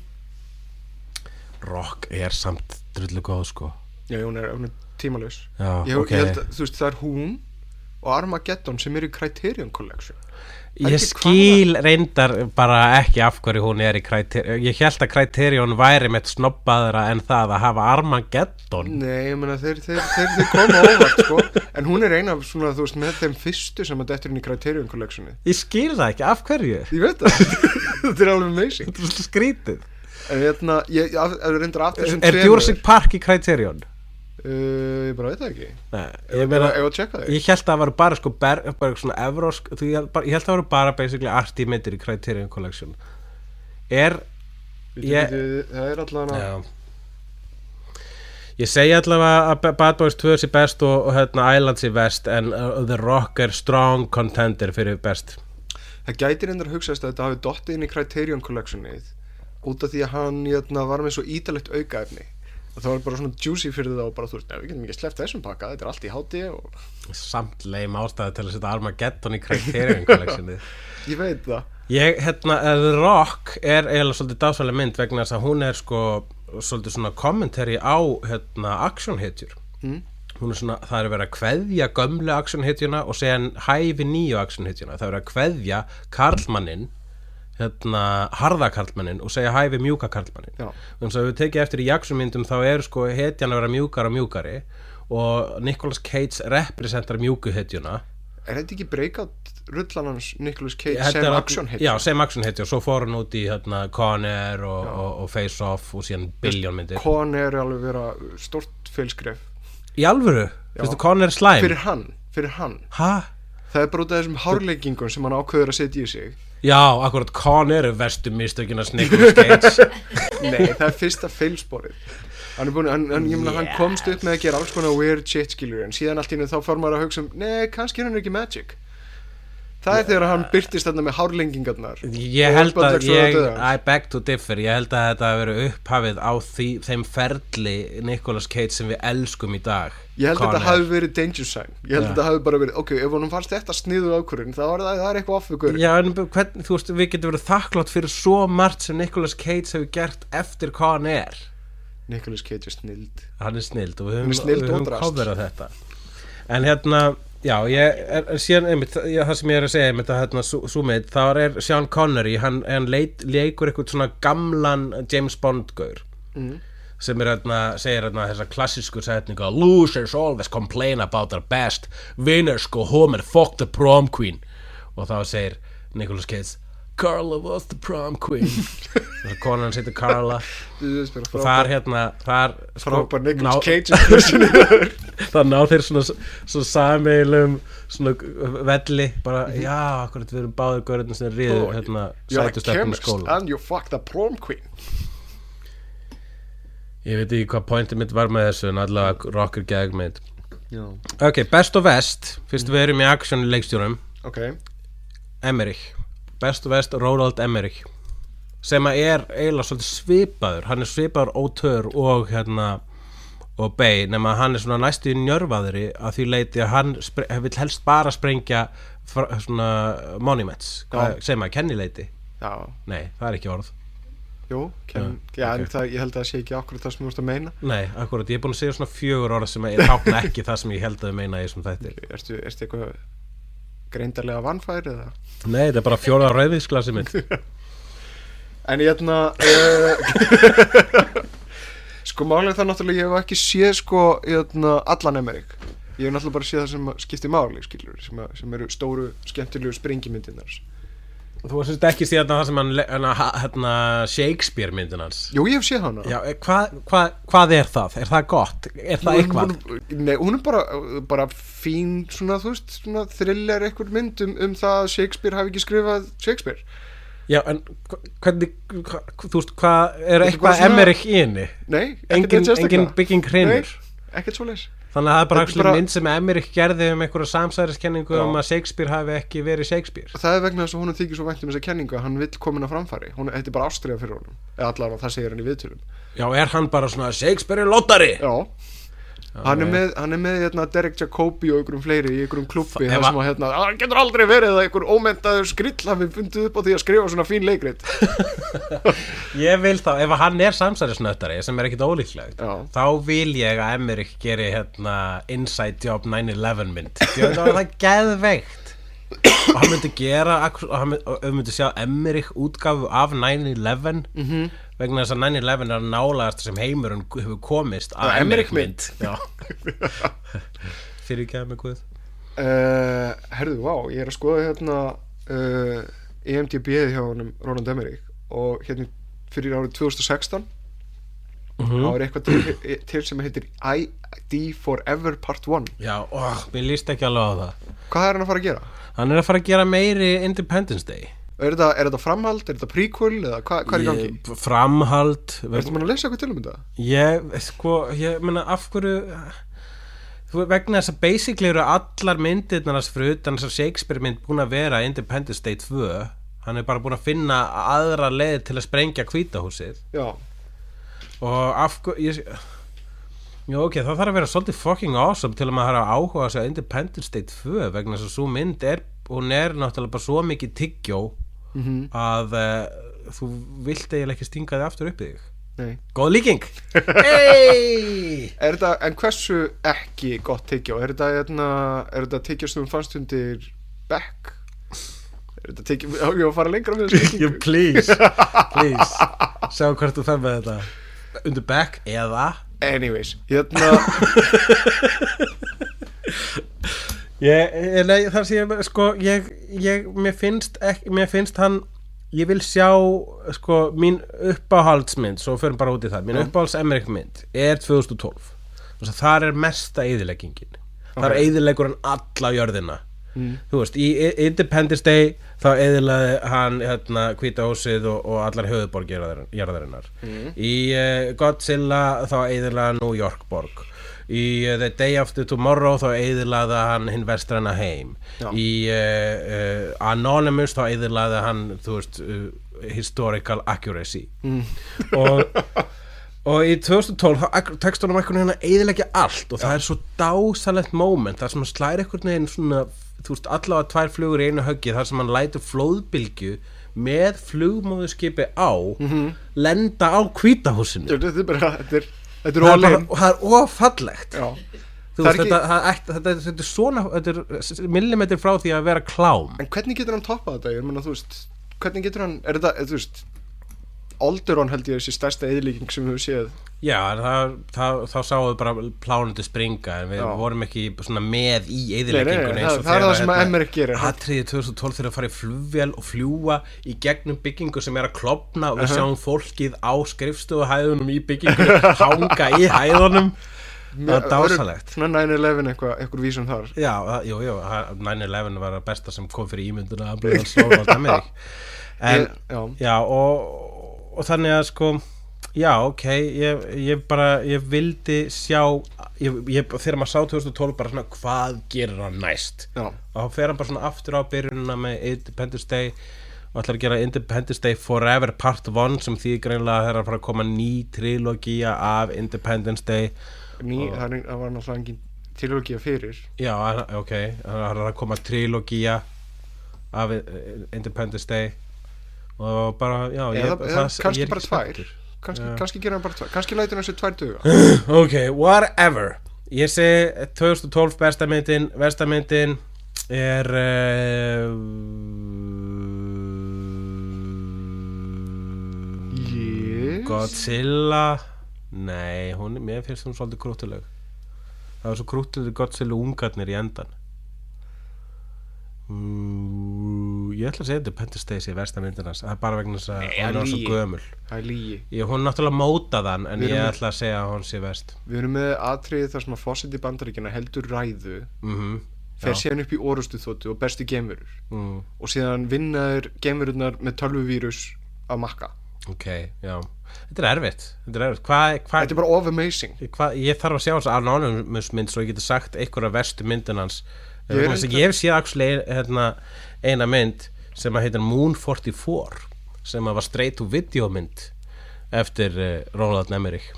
Rock er samt drullu góð sko. Já, hún er, hún er tímalus já, ég, ok ég held að, þú veist, það er hún og Armageddon sem er í Criterion Collection Ég skil reyndar bara ekki af hverju hún er í Criterion Ég held að Criterion væri með snobbaðra en það að hafa Armageddon Nei, ég meina þeir, þeir, þeir, þeir koma óvart sko. en hún er eina af svona, þú veist, með þeim fyrstu sem að dettur inn í Criterion Collectioni Ég skil það ekki, af hverju? Ég veit það, (laughs) þetta er alveg amazing Þetta er svolítið skrítið En hérna, ég, ég ef reyndar af þessum Er Jurassic Park í Criterion? Uh, Ég bara veit það ekki. Nei, Ég ég meina tjekka þig. Ég held að það var bara sko ber, bara svona evrósk, ég, held ég að það var bara basically arty myndir í Criterion Collection. Er ég- Það er allavega Já. Ég segi allavega að Bad Boys 2 sé best og, og hérna Island sé best en uh, The Rock er strong contender fyrir best. Það gæti reyndar að hugsaðist að þetta hafi dottið inn í Criterion Collectionið út af því að hann jötna, var með svo ítalegt aukaefni það var bara svona juicy fyrir það og bara þú veist, "Nei, við getum ekki sleppt þessum pakka, þetta er allt í háti og Samt leim ástæði til að setja Armageddon í Criterion Collectioni (laughs) ég veit það. Ég, hérna, uh, The Rock er eiginlega svolítið dásalega mynd vegna þess að hún er sko svolítið svona kommentari á hérna, actionhetjur. Mm. hún er svona, það er verið að kveðja gömlu actionhetjuna og segja hæfi nýju actionhetjuna, það er verið að kveðja karlmannin hérna, harða karlmannin og segja hæfi mjúka karlmannin Já. þannig að við tekið eftir í actionmyndum þá er sko hetjan að vera mjúkar og mjúkari og Nicolas Cage representar mjúku hetjuna Er þetta ekki breakout rullan hans Nicolas Cage held sem hit? Já, sem og svo fór hann út í hérna, Con Air og, og, og Face Off og síðan billion myndir Con er alveg vera stort fylskref Í alvöru? Já. Finnstu Con Air slæm? fyrir hann, fyrir hann Hæ? það er bara út af þessum hárleggingum sem hann ákveður að setja í sig Já, akkurat Con Air er verstu mistökinas Nicolas Cage (laughs) Nei, það er fyrsta feilsporið. Hann, er búin, hann, hann, meina, hann komst upp með að gera alls konar weird shit skilur en síðan allt í henni þá fór maður að hugsa um nei, kannski er hann ekki magic það er þegar hann byrtist þarna með hárlengingarnar. Ég held að ég. I beg to differ. Ég held að þetta hafi verið upphafið á því, þeim ferli Nicolas Cage sem við elskum í dag. Ég held að Con þetta hafi verið danger sign. Ég held Já. að þetta hafi bara verið, ok, ef honum fannst þetta sniðu ákvörðin þá er það, það er eitthvað off við gaurinn. Já, en hvern, þú veist, við getum verið þakklátt fyrir svo margt sem Nicolas Cage hefur gert eftir Con Air Nicolas Cage er snild. Hann er snild og við Hann er höfum, höfum coverað þetta. En hérna, já ég er, er síðan einmitt, já, það sem ég er að segja einmitt að hérna, svo með, þá er Sean Connery hann, hann leit, leikur eitthvað svona gamlan James Bond gaur mm. sem er hérna, segir hérna þessa klassísku setningu losers always complain about their best winners go home and fuck the prom queen og þá segir Nicolas Cage Carla was the prom queen. Og konan heitir Carla. Og þar hérna þar sko, frábær Nicolas ná- Cage impersonation. þannig á þeir svona, svona sameilum svona velli bara, já, akkurat við erum báður görðin sem ríður Oh, hérna chemist skóla. and you fucked a prom queen. Ég veit ekki hvað pointið mitt var með þessu en allavega rocker gegmynd Já. ok, best og vest fyrst við erum í action leikstjórum. Ok, Emmerich best og vest Roland Emmerich sem að er eiginlega svolítið svipaður. Hann er svipaður ótör og hérna og Bay nema að hann er svona næstu njörfaðri að því leiti að hann vill helst bara sprengja svona monuments segir maður, kennileiti? já, Nei, það er ekki orð. Jú ken, Já, Já, en ok. það, ég held að það sé ekki akkurat það sem þú ert að meina. Nei, akkurat, ég er búin að segja svona fjögur orð sem að tákna ekki það sem ég held að meina í þessum þætti. Ertu, ertu eitthvað greindarlega vannfær eða? Nei, þetta er bara fjóra rauðvísglasi mitt. (laughs) En ég hérna uh, (laughs) Sko málið það náttúrulega ég hef ekki séð sko hérna, allan Emmerich. Ég hef náttúrulega bara séð það sem skiptir máli skilur, sem, sem eru stóru skemmtilegu springimyndinar Þú varst ekki síðan það sem hann, le- hérna, hérna Shakespeare myndin hans Jú, ég hef séð hana Já, eh, hvað hva, hvað er það? Er það gott? Er það eitthvað? Nei, hún er bara, bara fín svona, þú veist, svona thriller eitthvað mynd um, um það að Shakespeare hafi ekki skrifað Shakespeare Já, en hva- hvernig, hva, þú veist, hvað er eitthvað Emmerich í henni? Nei, ekkert sérstaklega. engin bygging hrinur Ekkert svo leis Þannig að það er bara, er bara... mynd sem Emmerich gerði um einhverja samsæriskenningu Já. um að Shakespeare hafi ekki verið Shakespeare. Það er vegna þess að hún þykir svo vænt um þessa kenningu að hann vill komin að framfæri. Hún, Þetta er bara ástriða fyrir honum. Eða allavega það segir hann í viðtölum. Já, er hann bara svona Shakespeare er lottari? Já, hann, er með, hann er með hérna, Derek Jacobi og einhverjum fleiri í einhverjum klubbi Það sem að hérna, "Ah, hann getur aldrei verið að einhver ómentaður skrill hafi fundið upp á því að skrifa svona fín leikrit (laughs) Ég vil þá, ef hann er samsærisnöttari sem er ekkit ólíklegt Já. þá vil ég að Emmerich geri hérna Inside Job 9-11 mynd það það geðveikt og hann myndi gera og hann myndi, og við myndi sjá Emmerich útgáfu af 9-11 -hmm. Vegna þess að 9-11 er að nálaðast sem heimurinn hefur komist að Emmerich Emmerich mynd Já. (laughs) fyrir ekki að mig guð uh, Herðu, vá, ég er að skoða hérna uh, EMDB hjá honum Roland Emmerich og hérna fyrir árið 2016 Mhm. þá er eitthvað til, til sem heitir ID Forever Part 1 Já, ó, mér líst ekki alveg á það Hvað er hann að fara að gera? Hann er að fara að gera meiri Independence Day Er þetta, er þetta framhald, er þetta prequel eða hvað, hvað er í gangi? Framhald Ertu maður að lesa eitthvað til um þetta? Ég, sko, ég meina af hverju þú, vegna þess að basically eru allar myndirnar fyrir utan þess að Shakespeare mynd búin að vera Independence Day 2 hann er bara búin að finna aðra leið til að sprengja hvítahúsið Já, og af hverju ég, Já, ok, það þarf að vera svolítið fucking awesome til að maður hafa áhuga að segja Independence Day 2 vegna þess að svo mynd er, hún er náttúrulega bara svo mikið tyggjó Mhm. að uh, þú vilt eiginlega ekki stinga þig aftur upp í þig nei Góð líking (laughs) hey! Er þetta, en hversu ekki gott? Er þetta, hérna, er þetta tyggjó sem þú fannst undir Beck? Er þetta á ég að fara lengra með þessu (laughs) please (laughs) Please Sjá hvert þú fer með þetta Undir back eða Anyways, hérna Ég, ég, nei, þar sé ég, sko, ég, ég, mér finnst ekki, mér finnst hann, ég vil sjá, sko, mín uppáhaldsmynd, svo förum bara út í það, mín Já. uppáhalds Emmerich mynd er 2012, þess að þar er mesta eyðileggingin, þar Ok. er eyðileggur hann alla jörðina, Mm. þú veist, í Independence Day þá eyðilegði hann, hérna, hvítahúsið og, og allar höfuborg jörðarinnar, Mm. í uh, Godzilla þá hann New York borg, í uh, The Day After Tomorrow þá eyðilaði hann hinn vestræna heim. Já. í uh, Anonymous þá eyðilaði hann veist uh, historical accuracy. Mm. (laughs) og, og í 2012 þá tekst honum einhvern veginn að eyðilegja allt og það er svo dásalegt moment þar sem hann slæri einhvern veginn svona þú veist allavega tvær flugur í einu höggi þar sem hann lætur flóðbylgju með flugmóðuskipi á lenda á hvítahúsinu Þetta er bara, þetta er, þetta er in og það er ofallegt þetta, er svona þetta er millimetr frá því að vera klám. En hvernig getur hann toppað þetta? Ég meina, þú veist, hvernig getur hann, er þetta, þú veist Alderon held ég þessi stærsta eðlíking sem við höfum séð Já, það, það, þá sáum við bara plánundu springa en við Já. vorum ekki með í nei, það- það er það sem að Emmerich gerir. Atriði 2012 þegar að fara í flugvél og fljúa í gegnum byggingu sem er að klopna og við Uh-huh. sjáum fólkið á skrifstofuhæðunum í byggingu (laughs) hanga í hæðunum Það var dásalegt. Svona 9-11 eitthvað, eitthvað vísum þar Já, það- jú, jú, það- 9-11 var það besta sem kom fyrir ímynduna að blöða slóra á Amerik (laughs) En, Já, já, og, og þannig að sko Já, ok, ég, ég bara, ég vildi sjá, ég, ég, þegar maður sá 2012 bara svona, hvað gerir hann næst? já, og þá fer hann bara svona aftur á byrjunina með Independence Day og ætlar að gera Independence Day Forever Part 1 sem því greinlega þegar að fara að koma ný trilogía af Independence Day. Ný, það, er, það var náttúrulega engin tilögja fyrir. Já, ok, það er að koma trilogía af Independence Day og bara, já ég, Eða- eða það, kannski ég er bara ekki tvær. spenntur. kannski, Já. kannski gera hann bara tvær kannski lætur hann sér tvær duga (clears throat) ok, whatever ég segi 2012 besta myndin besta myndin er uh, Yes. Godzilla nei, hún, mér finnst hún svolítið krútuleg það var svo krútuleg Godzilla ungarnir í endan mm, ég ætla að segja Independence Day sé versta myndin hans. Það er bara vegna þess að hún er svo gömul. Það er lígi ég, hún er náttúrulega mótaðan en ég ætla að segja að hún sé verst. Við erum með atriði þar sem að fósiti bandaríkjana heldur ræðu mhm fer Já. síðan upp í orustu þóttu og bestu geimurur mm, og síðan vinnaður geimururnar með tölvuvírus að makka. Ok, já. Þetta er erfitt, þetta er erfitt. Hvað, hvað, þetta er bara of amazing. Hvað, ég þarf að sjá þess anonymous mynd svo ég geti sagt einhverja verstu myndin hans Ég hef séð actually hérna, eina mynd sem að heitir Moon 44 sem að var straight to video mynd eftir uh, Roland Emmerich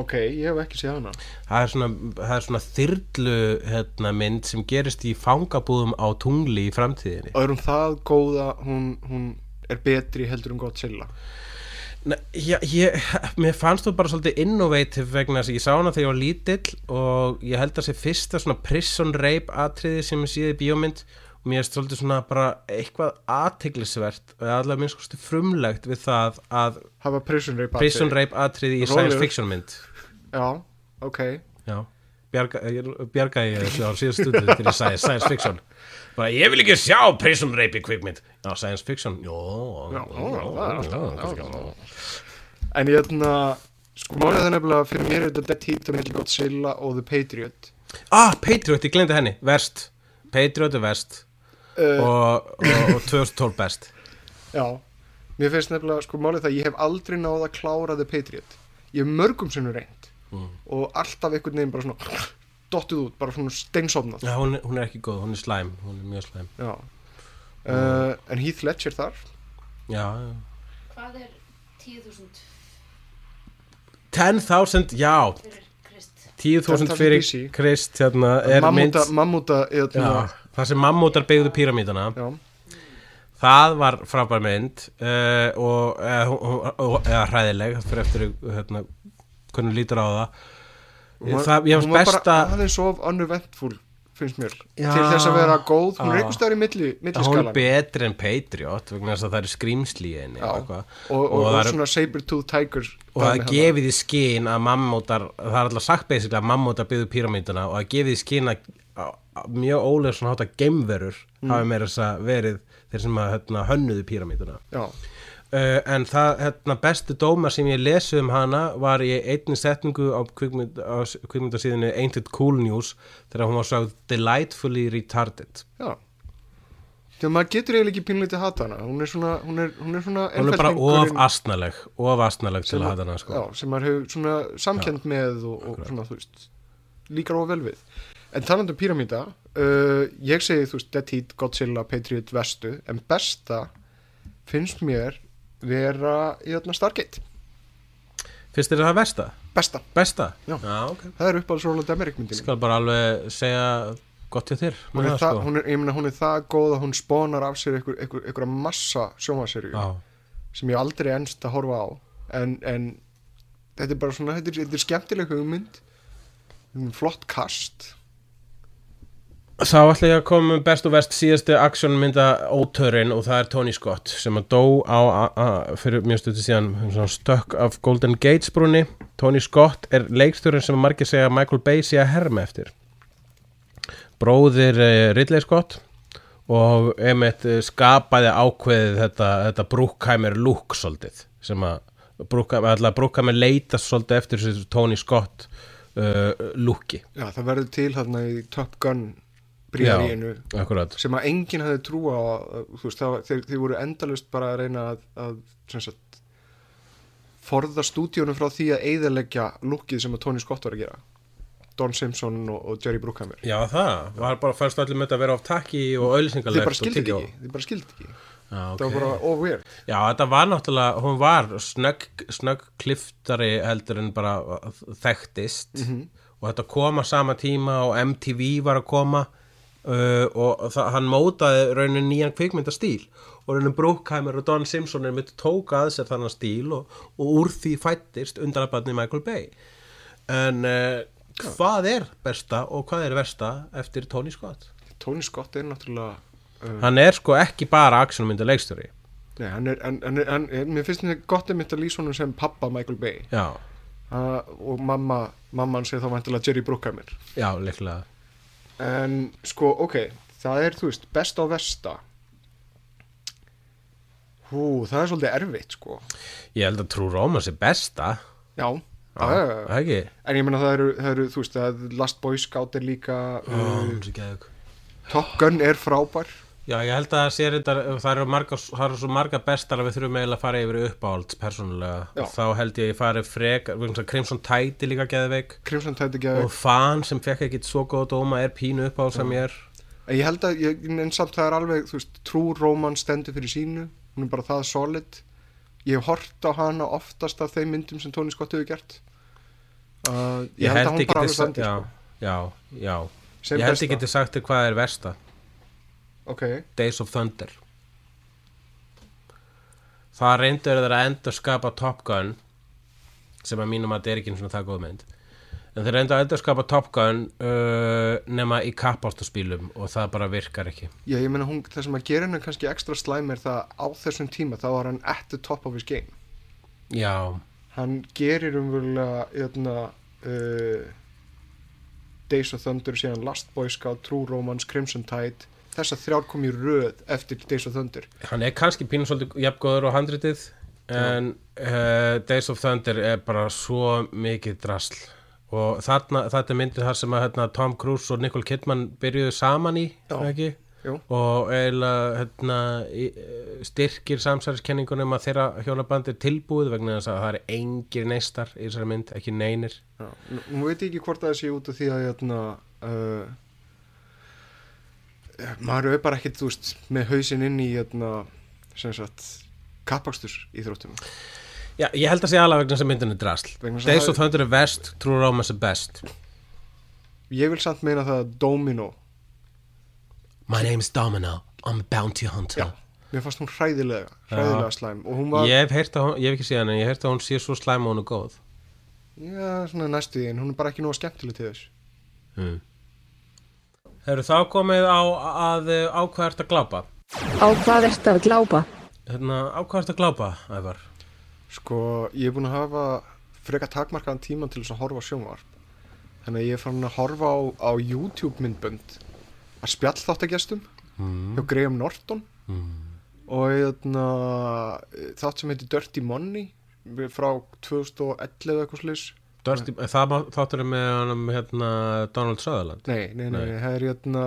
ok, ég hef ekki séð hana. Það er svona, það er svona þyrlu hérna, mynd sem gerist í fangabúðum á tungli í framtíðinni. Og er hún það góða hún, hún er betri heldur um Godzilla já, ég, mér fannst þú bara svolítið innovative vegna þess að ég sá hana þegar ég var lítill og ég held að sé fyrsta svona prison rape atriði sem ég séð í bíómynd og mér er svolítið svona bara eitthvað aðteglisvert og allavega minnst kosti frumlegt við það að hafa prison rape prison atriði. rape atriði í Rólegur. science fiction mynd já, ok já, bjarga, ég- bjarga ég þessu á síðast stundu til ég sagði science fiction. Bara ég vil ekki sjá prison rape í kvikmynd já, science fiction, Já, já, það já, en ég ætla sko málið er nefnilega fyrir mér er þetta Dead Heat og milli Godzilla og The Patriot. Ah, Patriot, ég glemdi henni, verst. Patriot er verst. Uh, og, og, og 2012 best. Já, mér finnst nefnilega sko málið það ég hef aldrei náð að klára The Patriot. Ég hef mörgum sinnum reynd Mm. og alltaf einhvern veginn bara svona (clears throat) dottuð út, bara svona steinsofnað Já, hún, hún er ekki góð, hún er slæm hún er mjög slæm já uh, en Heath Ledger þar já, já. Hvað er 10.000 10.000, já fyrir Krist? 10.000 10.000 fyrir BC. Krist hérna, er mynd mammúta, mammúta já, það sem mammútar byggðu píramítana já, það var frábær mynd uh, og eða, hún- hún- eða hræðileg fyrir eftir hérna, hvernig lítur á það. Hún var, það, hún var besta bara aðeins of uneventful finnst mér, Já. til þess að vera góð. Hún er einhver staðar í milli, milli hún er skalan betri en Patriot vegna þess að það eru skrýmsli í henni Já. og, og, og, og, er- svona saber-tooth tigers og það gefið í skinn að mammútar það er alltaf sagt basically að mammútar byggðu píramítuna og það gefið í skinn að, mjög ólega svona hátta geimverur Mm. hafi meira þess að verið þeir sem að hérna, hönnuðu píramítuna já, uh, en það hérna, bestu dómar sem ég lesi um hana var í einni setningu á, kvikmyndasíðinu Ain't It Cool News þegar hún var svo delightfully retarded. Já. Þegar maður getur eiginlega ekki pínleiti hata hana. Hún er svona hún er, hún er svona hún er bara of astnaleg of astnaleg til að að- hata hana sko. já, sem maður hefur svona samkend með og, og svona þú veist líkar of vel við. En talandi um píramíta uh, ég segi þú veist Dead Heat, Godzilla, Patriot, Vestu en besta finnst mér vera í þarna Stargate finnst þér það versta? besta, besta? Já. ok það er uppáhalds Roland Emmerich myndin skal bara alveg segja gott hjá þér hún er, það, sko. hún er, ég meina hún er það góð að hún spónar af sér einhver, einhver, einhverja massa sjómaserju Já. sem ég aldrei ennst að horfa á en, en þetta er bara svona þetta er, þetta er skemmtileg hugmynd Þetta er flott kast Þá ætla ég að koma með best og verst síðastu aksjónmynda ótörinn og það er Tony Scott sem að dó á a, fyrir mjög stötu síðan svona stökk af Golden Gates brúni Tony Scott er leikstjórinn sem margir segja Michael Bay sé að herma eftir. Bróðir uh, Ridley Scott og einmitt uh, skapaði ákveðið þetta, þetta Brookheimer look svolítið sem að Brookheimer leitast svolítið eftir Tony Scott uh, lúki Já, það verður til hérna í Top Gun akkurat. sem að enginn hefði trúa þeir, þeir voru endalust bara að reyna að, að sagt, forða stúdíunum frá því að eyðileggja lukkið sem að Tony Scott var að gera. Don Simpson og, og Jerry Bruckheimer. Já, það, var bara fannst allir með þetta að vera á takki og þeir auðlýsingalegt bara skildi ekki, þeir bara skildi ekki. Já, það var bara weird. Já, þetta var náttúrulega, hún var snögg, snögg kliftari heldur en bara þekktist. Og þetta kom að sama tíma og MTV var að koma uh, og hann mótaði raunin nýjan kvikmyndastíl. Og raunin Brookheimer og Don Simpson er myndi tóka að sér þannig stíl og, og úr því fættist undanabadni Michael Bay. En uh, hvað er besta og hvað er versta eftir Tony Scott? Tony Scott er náttúrulega uh, Hann er sko ekki bara actionmynda leikstjóri. Nei, hann er, hann, hann, er- hann, er- mér finnst þetta gott að mynda lýsa honum sem pappa Michael Bay. Já, uh, og mamma mamman sé þá vantilega Jerry Bruckheimer. Já, leiklega en sko, ok það er, þú veist, best á versta. Hú, það er svolítið erfitt, sko. Ég held að True Romance er besta. Já, já. ekki. En ég meina það eru, það eru, þú veist, það Last Boy Scout er líka uh, Top Gun er frábær Já, ég held að það sé reyndar það eru, marga, það eru svo marga bestar að við þurfum eiginlega að fara yfir uppáhalds persónulega. Já. þá held ég að ég fari frek Crimson Tide líka geðveik. Crimson Tide ekki og Fan sem fekk ekki svo góð dóma er pínu uppáhalds sem ég er. Ég held að, ég, en samt það er alveg þú veist, True Romance stendur fyrir sínu. Hún er bara það solid. Ég hef hort á hana oftast af þeim myndum sem Tony Scott hefur gert. Uh, ég, held að hún bara alveg stendur já, sko, já, já. Sem ég held ég geti sagt þér hvað er versta ok, Days of Thunder. Það reyndur þeir að endur skapa Top Gun sem að mínum að þetta er ekki einu svona það góð mynd. En þeir reyndu að endur skapa Top Gun uh, nema í kappástaspílum og það bara virkar ekki. Já ég meina hún, það sem að gera henni kannski ekstra slæm er það á þessum tíma þá var hann at the top of his game. Já, hann gerir umverulega jötna, uh, Days of Thunder síðan Last Boy Scout, True Romance, Crimson Tide þessar þrjár kom í röð eftir Days of Thunder. Hann er kannski pínu svolítið jafngóður á handritið en uh, Days of Thunder er bara svo mikið drasl. Og þarna, þetta er myndir þar sem að hérna, Tom Cruise og Nicole Kidman byrjuðu saman í Já. og eiginlega hérna, styrkir samsæriskenningunum að þeirra hjólaband er tilbúið vegna þess að það er engir neistar í þessari mynd, ekki neinir. Já, nú, veit ég ekki hvort það sé út af því að jötna, uh, maður er bara ekkert þú veist, með hausinn inn í jötna, sem sagt kappakstus í þróttum Já, ég held að sé alveg vegna að myndin er drasl. Að Days of Thunder er vest, True Romance er best. Ég vil samt meina það að Domino My name's Domino, I'm a bounty hunter. Já, mér fannst hún hræðilega hræðilega slæm og hún var, Ég hef heyrt að hún, ég hef ekki hann en ég hef heyrt að hún sé svo slæm og hún er góð. Já, svona næstu því en hún er bara ekki nóg skemmtileg til þess. Mm. Hefur þá komið á að ákvæðast að glápa Á hvað ertu að glápa? Hérna, ákvæðast að glápa, Ævar Sko, ég er búin að hafa frekar takmarkaðan tíma til þess að horfa á sjónvarp Þannig að ég er fann að horfa á, á YouTube myndbönd að spjall þáttagestum mm. hjá Graham Norton Mm. og eitna, þátt sem heitir Dirty Money frá 2011 eitthvað slis Dörsti, það þáttur er með honum hérna Donald Sutherland Nei, nei, nei, Nei. það er eitna,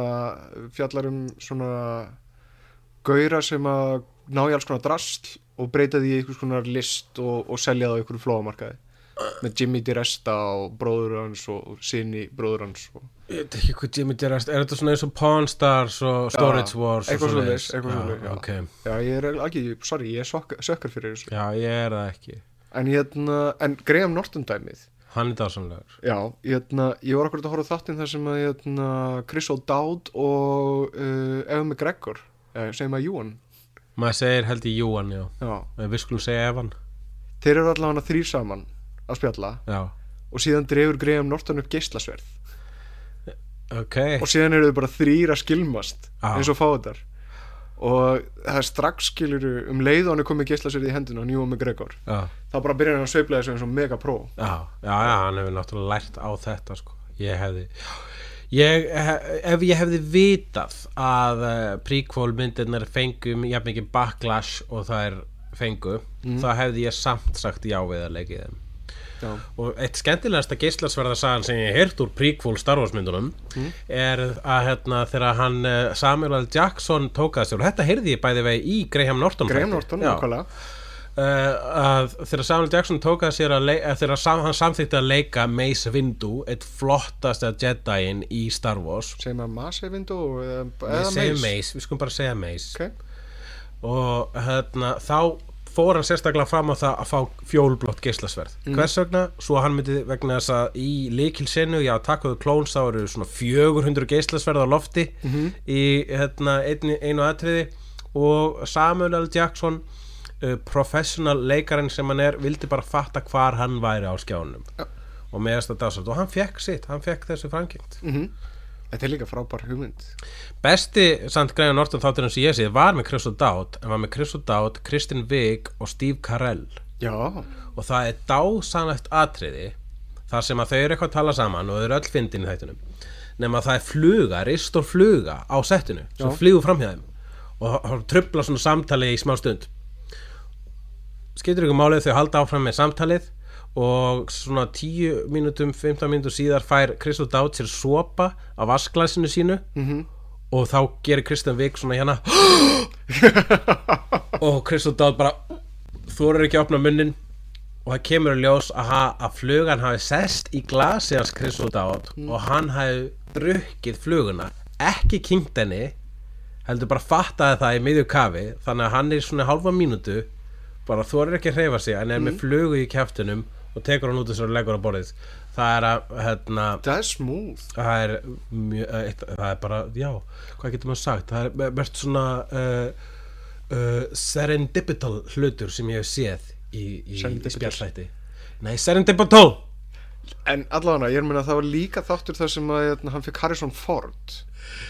fjallar um svona gaura sem að ná í alls konar drasl og breyta því í einhvers konar list og, og selja það á einhverju flóamarkaði með Jimmy DiResta og bróður hans og sinni bróður hans og Ég veit ekki hvað Jimmy Derast Er þetta svona eins og Pawn Stars og Storage Wars og eitthvað svoleiðis? svoleiðis, eitthvað Já, svoleiðis, já. ok. Já, ég er ekki, sorry, ég er sökkar fyrir þessu Já, ég er það ekki En hérna, en Graham Norton dæmið Hann er dásamlegur. Já, hérna, ég var okkur að horfa þáttinn þar sem að hérna, Chris O'Dowd og uh, Evan McGregor eh, segjum að Júan Maður segir held í Júan, já. Já, En Við skulum segja Evan. Þeir eru allavega þrýr saman að spjalla Já, og síðan drefur Graham Norton upp geislasverð ok. Og síðan eru þau bara þrýr að skilmast Já. eins og fáðar og það er strax skiluru um leið og hann er komið geislasverð í hendina á Júan McGregor Já, þá bara byrjar hann að sveifla þessu eins og mega pro. Já, já, já, hann hefur náttúrulega lært á þetta sko. Ég hefði ég, hef, Ef ég hefði vitað að uh, prequel myndirnar fengum jafn mikið backlash og það er fengu, þá hefði ég samt sagt já við að leikið þeim Já. og eitt skemmtilegasta geislasverða sagan sem ég heyrt úr prequel Star Wars myndunum er að hérna þegar hann eh, Samuel L. Jackson tók að sér og þetta heyrði ég bæði vegi í Graham Norton Graham. Norton, nákvæmlega. Uh, að þegar Samuel Jackson tók að sér að þegar sam, hann samþýtti að leika Mace Windu, eitt flottasta Jediin í Star Wars. Segjum að Mace Windu eða, Mace? Mace, við skulum bara segja Mace. Ok, og hérna, þá fór hann sérstaklega fram á það að fá fjólblótt geislasverð hvers vegna, svo hann myndi vegna þess að í líkil senu, já, takkuðu klóns þá eru svona 400 geislasverð á lofti í hérna, einu, einu atriði. Og Samuel L. Jackson uh, professional leikarinn sem hann er vildi bara fatta hvar hann væri á skjánum. Já. og meðast að dásast og hann fekk sitt, hann fekk þessu frangengt þetta er líka frábær hugmynd. Besti samt Græna Norton þátturinn sem ég sé var með Chris O'Dowd en var með Chris O'Dowd, Kristen Wiig og Steve Carell. Já, og það er dásanlegt atriði þar sem að þau eru eitthvað að tala saman og þau eru öll fyndin í þættunum nema að það er fluga, ristor fluga á settinu sem Já. flýgur fram hjá þeim og það trubla svona samtali í smá stund. Skiptir ykkur málið þau halda áfram með samtalið og svona 10 mínútum 15 mínútur síðar fær Chris O'Dowd sér sopa á vasklæsinu sínu. -hmm. og þá gerir Kristen Wiig svona hérna. (gasps) Og Chris O'Dowd bara þorir ekki að opna munnin. Og það kemur að ljós að, að flugan hafi sest í glasi hans Chris O'Dowd og hann hafi drukkið fluguna. Ekki kynnt henni heldur bara fattaði það í miðju kafi. Þannig að hann er svona halva mínútu bara þorir ekki að hreyfa sig en er með flugu í kjaftinum og tekur hann út þessar leggur á borðið. Það er að hérna, það er smooth. það er mjög, eh, eitt, það er bara, já hvað getur maður sagt, það er mest svona uh, uh, serendipital hlutur sem ég hef séð í, í, í spjallhætti. Nei, serendipital En allavega, ég er meina að það var líka þáttur þar sem að hérna, hann fekk Harrison Ford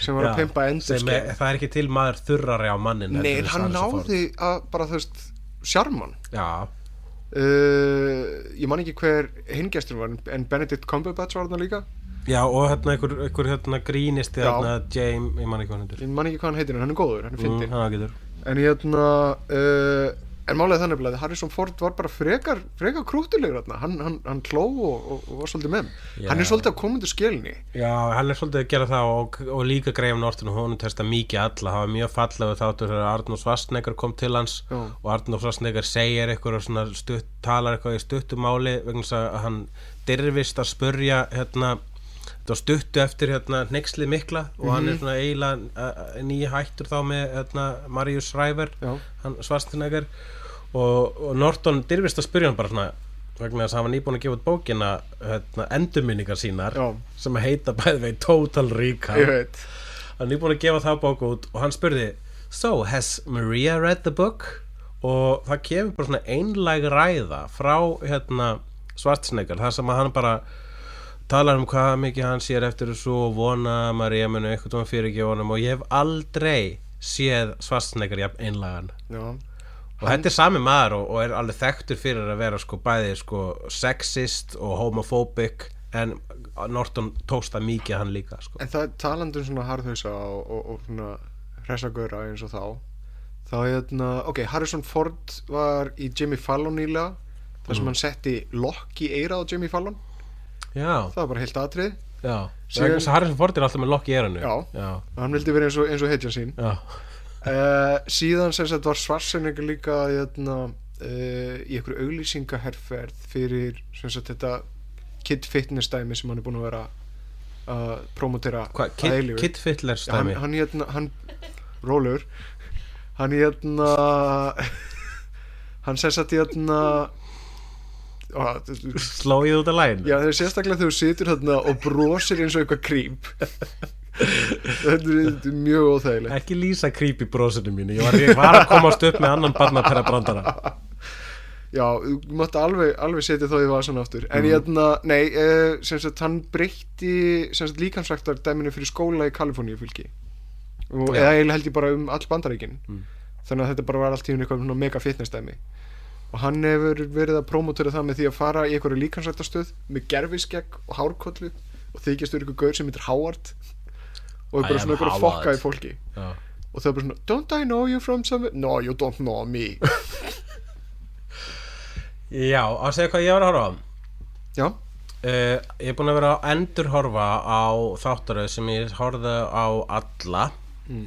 sem var að pimpa endur er, það er ekki til maður þurrari á mannin Nei, hann náði að bara þú veist sjarman já, uh, Ég man ekki hver hingestur var en Benedict Cumberbatch var þarna líka. Já og hérna einhver, einhver hérna grínist Já. hérna James, ég man ekki hvað hann heitir. Ég man ekki hvað hann heitir en hann er góður, hann er mm, hann En hérna uh, En málega þannig að Harrison Ford var bara frekar frekar krútilegur hann, hann, hann kló og, og, og var svolítið með. Já. Hann er svolítið að koma undir skilni Já, hann er svolítið að gera það og, og líka greifum Norton og honum testa mikið alla. Það var mjög fallegu þáttur þegar Arnóð Svarsnegar kom til hans Já. og Arnóð Svarsnegar segir eitthvað og stutt, talar eitthvað í stuttumáli vegna að hann dirfist að spurja hérna stuttu eftir hérna hnexlið mikla og hann er svona eiginlega uh, nýja hættur þá með hérna Marius hann Svarsnegar og, og Norton dirfist að spurja hann bara svona vegna þess að hann var nýbúin að gefa út bókina hérna, endurminningar sínar Já. sem heita bæði veginn Total Recall. Ég veit. Hann er nýbúin að gefa það bók út og hann spurði So, has Maria read the book? og það kemur bara svona einlæg ræða frá hérna Svartsnegar þar sem hann bara talar um hvað mikið hann sér eftir þessu og vona Maria muni eitthvað tóma fyrir honum. Og ég hef aldrei séð Svartsnegar jafn einlægan. Já, og þetta er sami maður og, og er alveg þekktur fyrir að vera sko bæði sko sexist og homophobic en Norton tókst það mikið hann líka sko. En það er talandi um svona harðhausa og, og, og svona hressagöra eins og þá þá er hérna, ok, Harrison Ford var í Jimmy Fallon nýlega þar Mm. sem hann setti lokk í eira á Jimmy Fallon já, það var bara heilt atrið já Síðan-. Harrison Ford er alltaf með lokk í eranu Já. já, hann vildi vera eins og, og heitja sín já. Uh, síðan sem sagt var Svarsenegger líka hérna, uh, í einhverju auglýsingaherferð fyrir sem sagt þetta kid fitness dæmi sem hann er búin að vera að promotera Hva, að Kid. Kid Já, hann, stæmi hann hérna hann, rólur hann hérna hann sem sagt hérna Ó, þetta- sló ég út af lægin Já, það er sérstaklega þegar þú situr hérna og brosir eins og eitthvað krýp þetta, er- mjög óþægilegt. Ekki lýsa creepy brósinu mínu ég var, ég var að komast upp með annan barnatæra brandara Já, þú mátt alveg, alveg setja þá í vasan aftur. En Mhm. ég hérna, nei, uh, sem sagt hann breytti líkansræktar dæminu fyrir skóla í Kaliforníu fylki og Já. eða held ég bara um all bandaríkin. Mm. þannig að þetta bara var allt í hún eitthvað mega fitness dæmi og hann hefur verið að promotura það með því að fara í einhverju líkansræktarstöð með gerfiskegg og hárkollu og þykjast verið eitthvað gaur sem heitir Howard og er bara svona eitthvað að fokka í fólki. Já. og það er bara svona, don't I know you from somewhere no, you don't know me. (laughs) Já, að segja hvað ég var að horfa á. Já, Uh, ég er búin að vera að endurhorfa á þáttaröð sem ég horfði á alla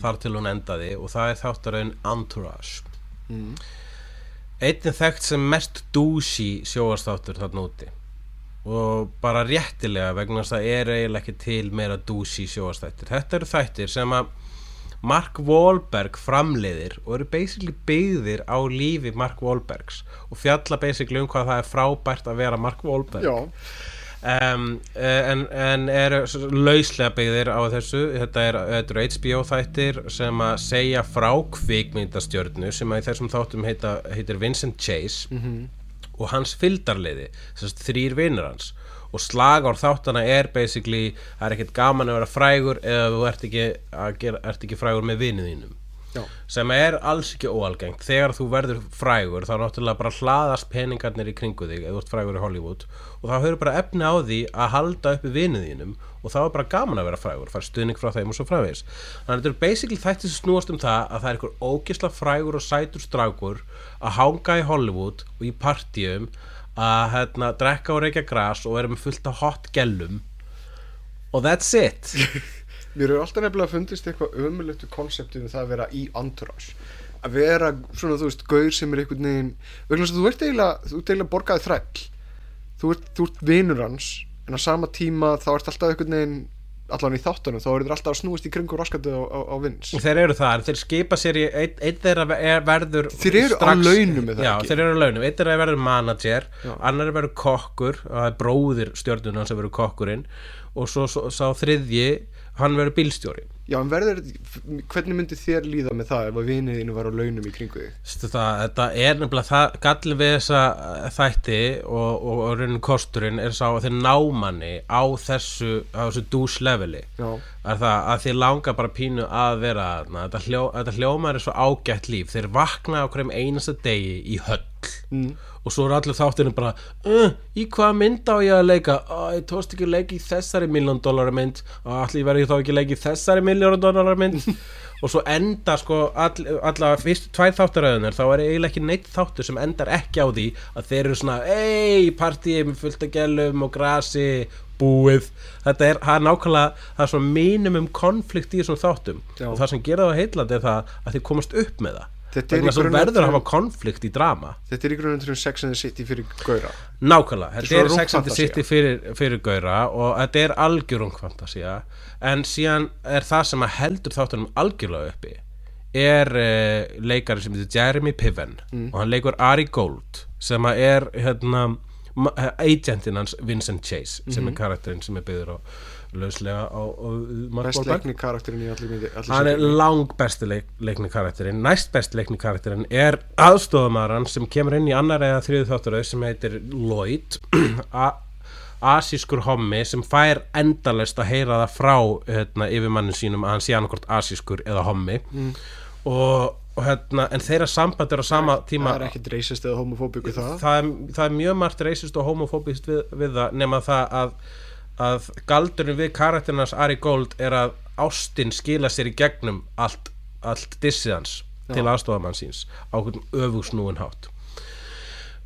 þar til hún endaði og það er þáttaröðin Entourage. Mm. einnig þekkt sem mest douchey sjóastáttur þarna úti og bara réttilega vegna þess að það er eiginlega ekki til meira douchey sjóastættir þetta eru þættir sem að Mark Wahlberg framleiðir og eru basically byggðir á lífi Mark Wahlbergs og fjalla basically um hvað það er frábært að vera Mark Wahlberg. Já, um, en, en eru lauslega byggðir á þessu. Þetta er, þetta eru HBO þættir sem að segja frá kvikmyndastjörnu sem að í þessum þáttum heita, heitir Vincent Chase og hans fylgdarliði þess þrýr vinnur hans. Og slagár þáttana er basically það er ekkert gaman að vera frægur eða þú ert ekki, gera, ert ekki frægur með vinnu þínum já, sem er alls ekki óalgengt. Þegar þú verður frægur þá náttúrulega bara hlaðast peningarnir í kringu þig eða þú ert frægur í Hollywood og þá höfður bara efni á því að halda uppi vinnu þínum og þá er bara gaman að vera frægur fara stuðning frá þeim og svo fræðis þannig að þetta er basically þætti sem snúast um það að það er einhver ógisla frægur og sætur strákur að hanga í Hollywood og í partíum að hérna, drekka og reykja gras og vera með fullt af hot gellum. Og that's it (laughs) mér hefur alltaf nefnilega fundist eitthvað ömulötu konseptið um það að vera í entourage. Að vera svona, þú veist, gaur sem er einhvern veginn vegna þess að þú ert eiginlega, þú ert eiginlega borgaði þræll. Þú ert, þú ert vinur hans en á sama tíma þá ert alltaf einhvern veginn allan í þáttunum, þá eru þeir alltaf að snúast í kringu raskatu á, á, á vins þeir eru en þeir skipa sér í einn ein þeirra er, verður Þeir eru á launum, já, þeir eru á launum, einn þeirra verður manager Já. annar verður kokkur og það er bróðir stjórnuna sem verður kokkurinn. Og svo, svo sá þriðji hann verður bílstjóri. Já, en verður, hvernig myndi þér líða með það ef að vinið þínu var á launum í kringu þig? Þetta er nefnilega það, gallin við þessa eh, þætti og, og, og raunin kosturinn er sá að þeir námanni á þessu, á þessu douche leveli. Já, er það að þið langar bara pínu að vera þarna. Þetta, hljó, þetta hljómar er svo ágætt líf. Þeir vakna á hverjum einasta degi í höll. Mm. Og svo er allir þáttinu bara uh, í hvaða mynd á ég að leika? Uh, ég tókst ekki að leika í þessari miljón dólarar mynd. Og allir verði þá ekki að leika í þessari miljón dólarar mynd? (laughs) Og svo enda sko all, alla fyrstu tvær þáttaröðunar þá er eiginlega ekki neitt þáttur sem endar ekki á því að þeir eru svona ei, partíið með fullt af gælum og grasi búið. Þetta er, það er nákvæmlega það er svona minimum konflikt í þessum þáttum. Já. og það sem gera það heillandi er það að þið komast upp með það Þetta er í grunninn- verður að hafa konflikt í drama þetta er í grunnum til Sex and the City fyrir gaura Nákvæmlega, þetta er Sex and the. City fyrir, fyrir gaura og þetta er algjörung fantasía en síðan er það sem að heldur þáttunum algjörlega uppi er uh, leikari sem heitir Jeremy Piven Mm. og hann leikur Ari Gold sem að er hérna, agentinn hans Vincent Chase sem Mhm. er karakterinn sem er byggður á lauslega á, á Mark best leikni karakterin í allir myndi hann er lang besti leik, leikni karakterinn. Næst besti leikni karakterinn er aðstofamaran sem kemur inn í annar eða þriðu þátturöð sem heitir Lloyd. (clears throat) Asískur hommi sem fær endalest að heyra það frá hérna, yfirmannin sínum að hann sé annarkort asískur eða hommi. Mm. og, hérna, en þeirra samband er á sama tíma það er ekkit reisist eða homofóbíku það. Það er, það er mjög margt reisist og homofóbist við, við það nema það að, að galdurinn við karakterinans Ari Gold er að ástin skila sér í gegnum allt, allt dissið hans Já. til aðstofamann síns á öfugsnúin hátt.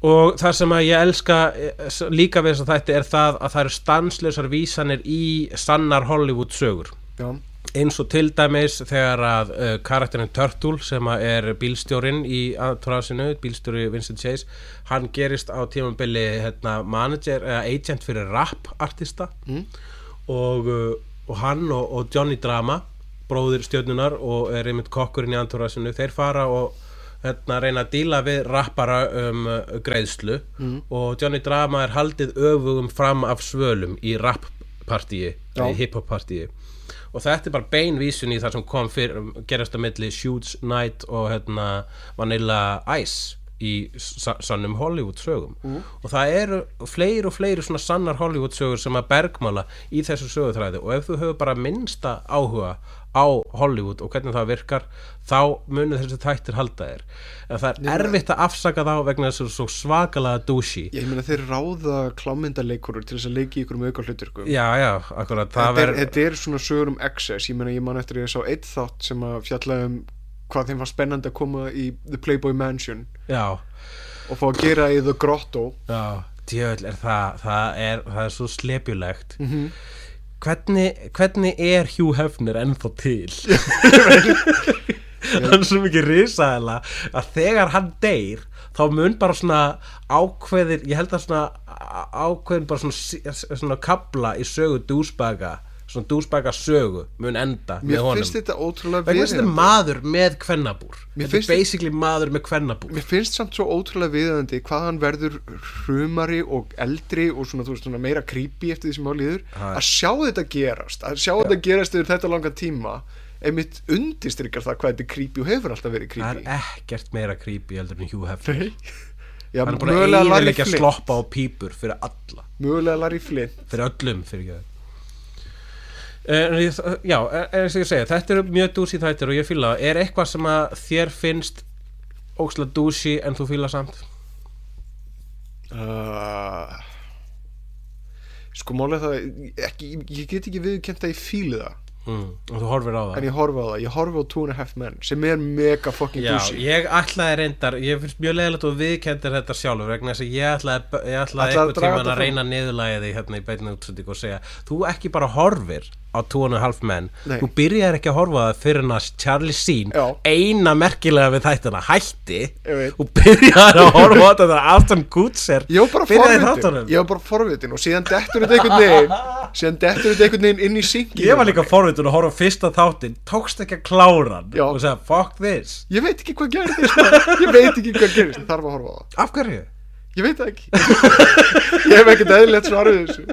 Og það sem að ég elska eh, líka við þess að þetta er það að það eru stanslausar vísanir í sannar Hollywood sögur. Já, eins og til dæmis þegar að uh, karakterin Turtle sem er bílstjórin í aðtrásinu, bílstjóri Vincent Chase hann gerist á tímabili hérna, manager eða agent fyrir rap artista Mm. og, uh, og hann og, og Johnny Drama bróðir stjörnunar og er einmitt kokkurinn í aðtrásinu þeir fara og hérna, reyna að díla við rappara um uh, greiðslu Mm. og Johnny Drama er haldið öfugum fram af svölum í rap-partíi Já. í hip-hop-partíi og þetta er bara beinvísun í það sem kom fyrir, gerast að milli Shoots Night og hérna, Vanilla Ice í sa- sannum Hollywood sögum og það eru fleiri og fleiri svona sannar Hollywood sögur sem að bergmála í þessu sögutræði. Og ef þú hefur bara minnsta áhuga á Hollywood og hvernig það virkar þá munu þessi þættir halda þér. En það er erfitt að afsaka þá vegna þessu svo svakalega douchey. Ég meina þeir ráða klámyndaleikurur til þess að leiki ykkur um auka hluturkum já, já, akkurat þetta, er, þetta er svona sögur um excess. Ég meina ég man eftir að ég sá eitt þátt sem að fjalla um hvað þeim var spennandi að koma í The Playboy Mansion. Já, og fá að gera í The Grotto. Já djöðl er það það er, það er svo slepjulegt. Mhm. Hvernig, hvernig er Hugh Hefner ennþá til? (laughs) Hann er svo mikið risaðala að þegar hann deyr þá mun bara svona ákveðir ég held að svona ákveðin bara svona, svona kabla í sögu dúsbaga svona dúsbaga sögu mun enda Mér með honum. finnst þetta ótrúlega vegna þess að þetta viðeigandi. maður með kvennabúr. Mér þetta er finnst- basically maður með kvennabúr. Mér finnst samt svo ótrúlega viðöndi hvað hann verður hrumari og eldri og svona, veist, svona meira creepy eftir því sem á líður. Að sjá þetta gerast að sjá þetta gerast yfir þetta langa tíma einmitt undistrykar það hvað þetta er creepy og hefur alltaf verið það creepy er ekkert meira creepy heldur en Hugh Hefner. Já, hann er bara eiginlega að sloppa á pípur fyrir alla. Mögulega Larry Flint. Fyrir öllum fyrir ekki En ég, já, en eins og ég segja þetta eru mjög dúsi þættir og ég fíla það. Er eitthvað sem að þér finnst ókslega dúsi en þú fíla samt? Uh, sko málega það ekki, ég get ekki viðkjönt að ég fíli það. Mm, og þú horfir á það? En ég horfi á það, ég horfi á Two and a Half Men sem er mega fucking Já, douchey ég ætlaði reyndar, ég finnst mjög leiðilegt og viðkendir þetta sjálfur vegna þess að ég ætlaði, ætlaði Ætlaði tímann þetta að reyna niðurlæði hérna í beinni útsendingu og segja þú ekki bara horfir á Two and a Half Men Nei. þú byrjar ekki að horfa það fyrir að Charlie Sheen Já. eina merkilega við þættina hætti og byrjar að horfa þetta þegar Aston Kutcher ég var bara forvitin og síðan dettur þetta einhvern veginn (laughs) síðan dettur þetta einhvern veginn inn í syngi Ég var líka forvitin að horfa fyrsta þáttin tókst ekki að klára hann Já. og segja fuck this ég veit ekki hvað gerist sko. ég veit ekki hvað gerist, ég þarf að horfa það Af hverju? ég veit ekki (laughs) ég hef ekkert eðlilegt svarið þessu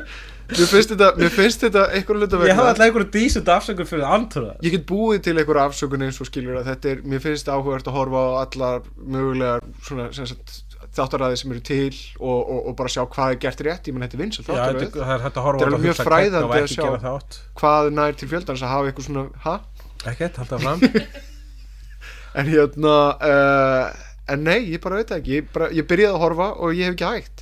mér finnst þetta, mér finnst þetta einhverju hluta Ég vegna hafði alltaf einhverju dísund afsökun fyrir andrúða ég get búið til einhverju afsökun eins og skilur að þetta er, mér finnst áhugavert að horfa á allar mögulegar svona, sem sagt, þáttaræði sem eru til og, og, og bara sjá hvað er gert rétt. Ég menn þetta er vinsal Já, þetta þáttaröð er Þetta er mjög fræðandi að sjá. hvað nær til fjöldans að hafa eitthvað svona ha? Ekkert, halda fram. (laughs) En hérna uh, en nei, ég bara veit ekki. Ég, bara, ég byrjaði að horfa og ég hef ekki hægt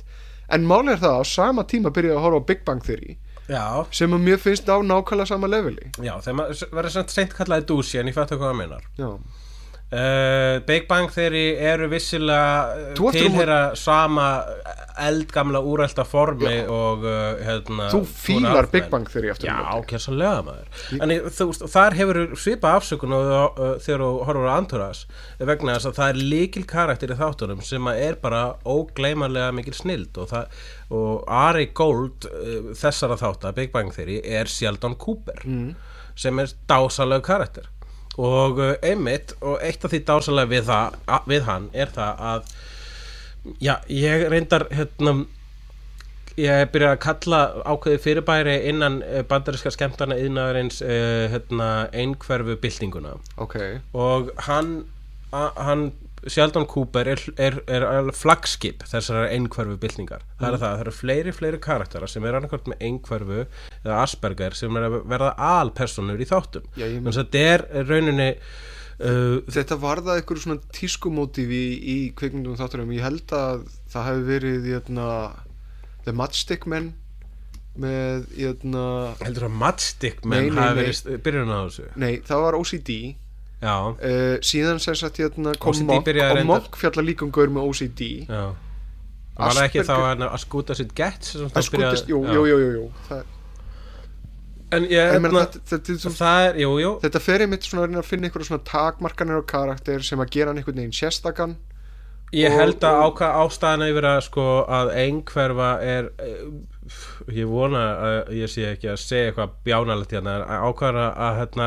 en málið er það, á sama tíma byrjaði að horfa á Big Bang Theory Já, sem að mér finnst á nákvæmlega sama leveli. Já, þegar maður verður svona seint kallaði dúsi en ég fætti hvað það meinar. Já, uh, Big Bang þeirri eru vissilega Þú áttir um- tilheyra sama eldgamla úrælta formi og uh, hérna þú fílar Big. Bang Theory aftur á Já, móti. kjörsanlega maður En ég- þú veist, þar hefur svipa afsökun og, uh, þegar þú horfur á Anturas vegna þess að það er líkil karakter í þáttunum sem að er bara ógleymanlega mikil snild og, það, og Ari Gold þessara þáttar, Big Bang Theory er Sheldon Cooper Mm. sem er dásalega karakter og uh, einmitt og eitt af því dásalega við, það, við hann er það að já, ég reyndar hérna ég byrja að kalla ákveði fyrirbæri innan eh, bandaríska skemmtana yðnaðarins uh, hérna, einhverfu byltinguna. Ok, og hann, a, hann Sheldon Cooper er, er, er, flagskip þessar einhverfu byltingar. Það er það, það eru fleiri, fleiri karaktera sem er annarkvæmt með einhverfu eða Asperger sem er að verða alpersonur í þáttum. Þannig að þetta er rauninni uh, þetta var það einhverju svona tískumótífi í, í kvikmyndum og þátturum ég held að það hefði verið jötna, The Matchstick Men með jötna, heldur að Matchstick nei, hafi verið byrjun á þessu? Nei, það var OCD uh, síðan sem sagt jötna, kom byrjaði og Monk fjallar líka um gaur með OCD já. Var það ekki þá að, að skúta sitt gett að skutist, jú, jú, jú, jú. Það, en ég, ég meina, hérna, þetta, þetta, þetta, það er, jú, jú. Þetta fer einmitt svona að finna einhverju svona takmarkanir og karakter sem að gera hann einhvern veginn sérstakann Ég Og- held að og- ástæðan yfir að sko að einhverfa er eh, ég vona að ég sé ekki að segja eitthvað bjánalegt hérna en ákvæða að hérna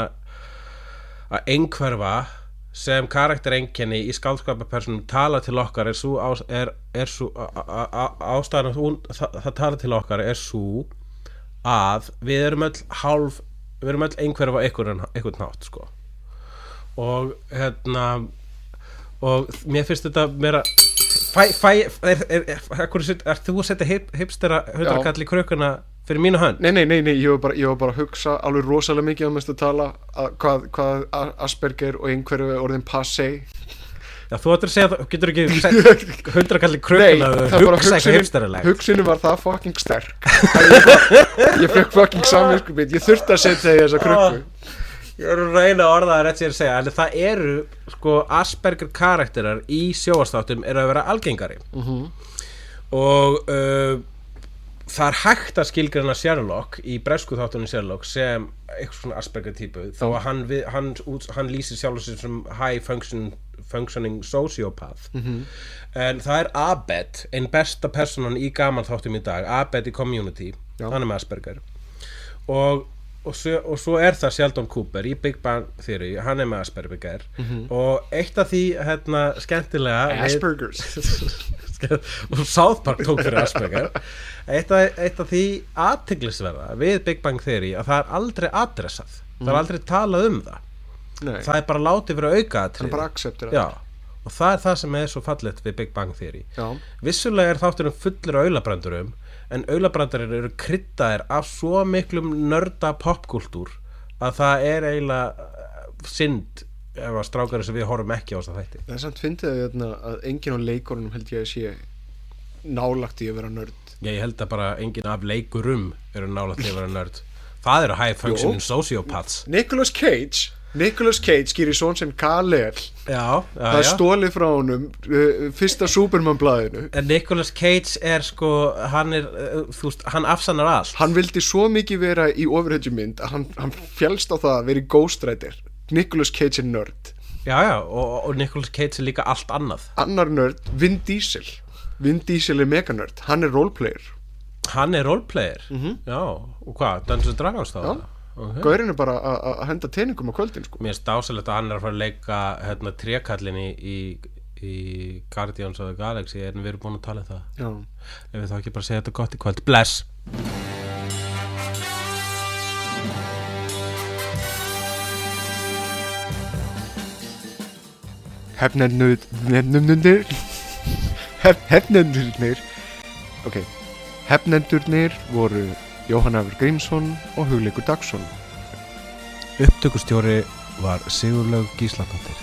að einhverfa sem karakter einkenni í skálskapapersonum tala til okkar. Er svo, ástæðan að það, það tala til okkar er svo að við erum öll hálf við erum öll einhverfa einhvern, einhvern nátt sko. Og hérna og mér finnst þetta meira fæ, fæ, er, er, er, er, þú að setja hip, hipstera hundrakall í krökkuna fyrir mínu hönd? Nei, nei, nei, nei, ég var bara, ég var bara að hugsa alveg rosalega mikið um þess að tala að hvað, hvað Asperger og einhverju er orðin passé. Já, þú ættir að segja það, getur ekki (laughs) krökkuna og það bara hugsa eitthvað hipsteralegt. hugsunin var það fucking sterk. Að ég, ég fekk fucking samvinskupið ég þurfti að setja í þessa krukku. Ég er að reyna að orða það rétt sér að segja en það eru, sko, Asperger karakterar í sjóastáttum eru að vera algengari. Mhm. og uh, það er hægt að skilgreina Sherlock í bresku þáttunni Sherlock sem eitthvað svona Asperger típu þó að hann, við, hann, hann lýsir sjálf sér sem high function, functioning sociopath. En það er Abed einn besta personan í gaman þáttum í dag. Abed í Community, Já. hann er með Asperger. Og, og, svo, og svo er það Sheldon Cooper í Big Bang Theory hann er með Asperger og eitt af því hérna, skemmtilega við- Aspergers. (laughs) Og South Park tók fyrir Asperger. Eitt af, eitt af því aðteglisverða við Big Bang Theory að það er aldrei adressað. Það er aldrei talað um það. Nei, það er bara látið fyrir auka já, og það er það sem er svo fallegt við Big Bang Theory. Já, vissulega er þátturinn fullur af aulabrandurum en aulabrandurir eru kryddaðir af svo miklum nörda popkultúr að það er eiginlega synd ef að strákari sem við horfum ekki á þess að þætti. Það er samt fyndið að, hérna, að enginn á leikurunum held ég að sé nálagt í að vera nörd. Ég held að bara enginn af leikurum eru nála til að vera nörd. Það eru high functioning sociopaths. Nicolas Cage Nicolas Cage gerir svon sem Kal-El. Það er stólið frá honum uh, fyrsta Superman blaðinu en Nicolas Cage er sko hann er, uh, veist, hann afsannar allt. Hann vildi svo mikið vera í ofurhetjumynd að hann, hann fjælst á það að vera í Ghost Rider Nicolas Cage er nörd. Já, já, og, og Nicolas Cage er líka allt annað. Annar nörd, Vin Diesel. Vin Diesel er meganörd, hann er roleplayer. Hann er roleplayer? Já, og hvað, Dungeons Dragons þá Já. Okay. Gaurin er bara að- henda teiningum á kvöldin sko. mér er stásalegt að hann er að fara að leika hérna trékallin í, í, Guardians of the Galaxy en við erum búin að tala um það Já. ef við þá ekki bara segja þetta gott í kvöld bless Hefnendurnir hef, Hefnendurnir Ok Hefnendurnir voru Jóhann Afur Grímsson og Hugleikur Dagsson. Upptökustjóri var Sigurlaug Gísladóttir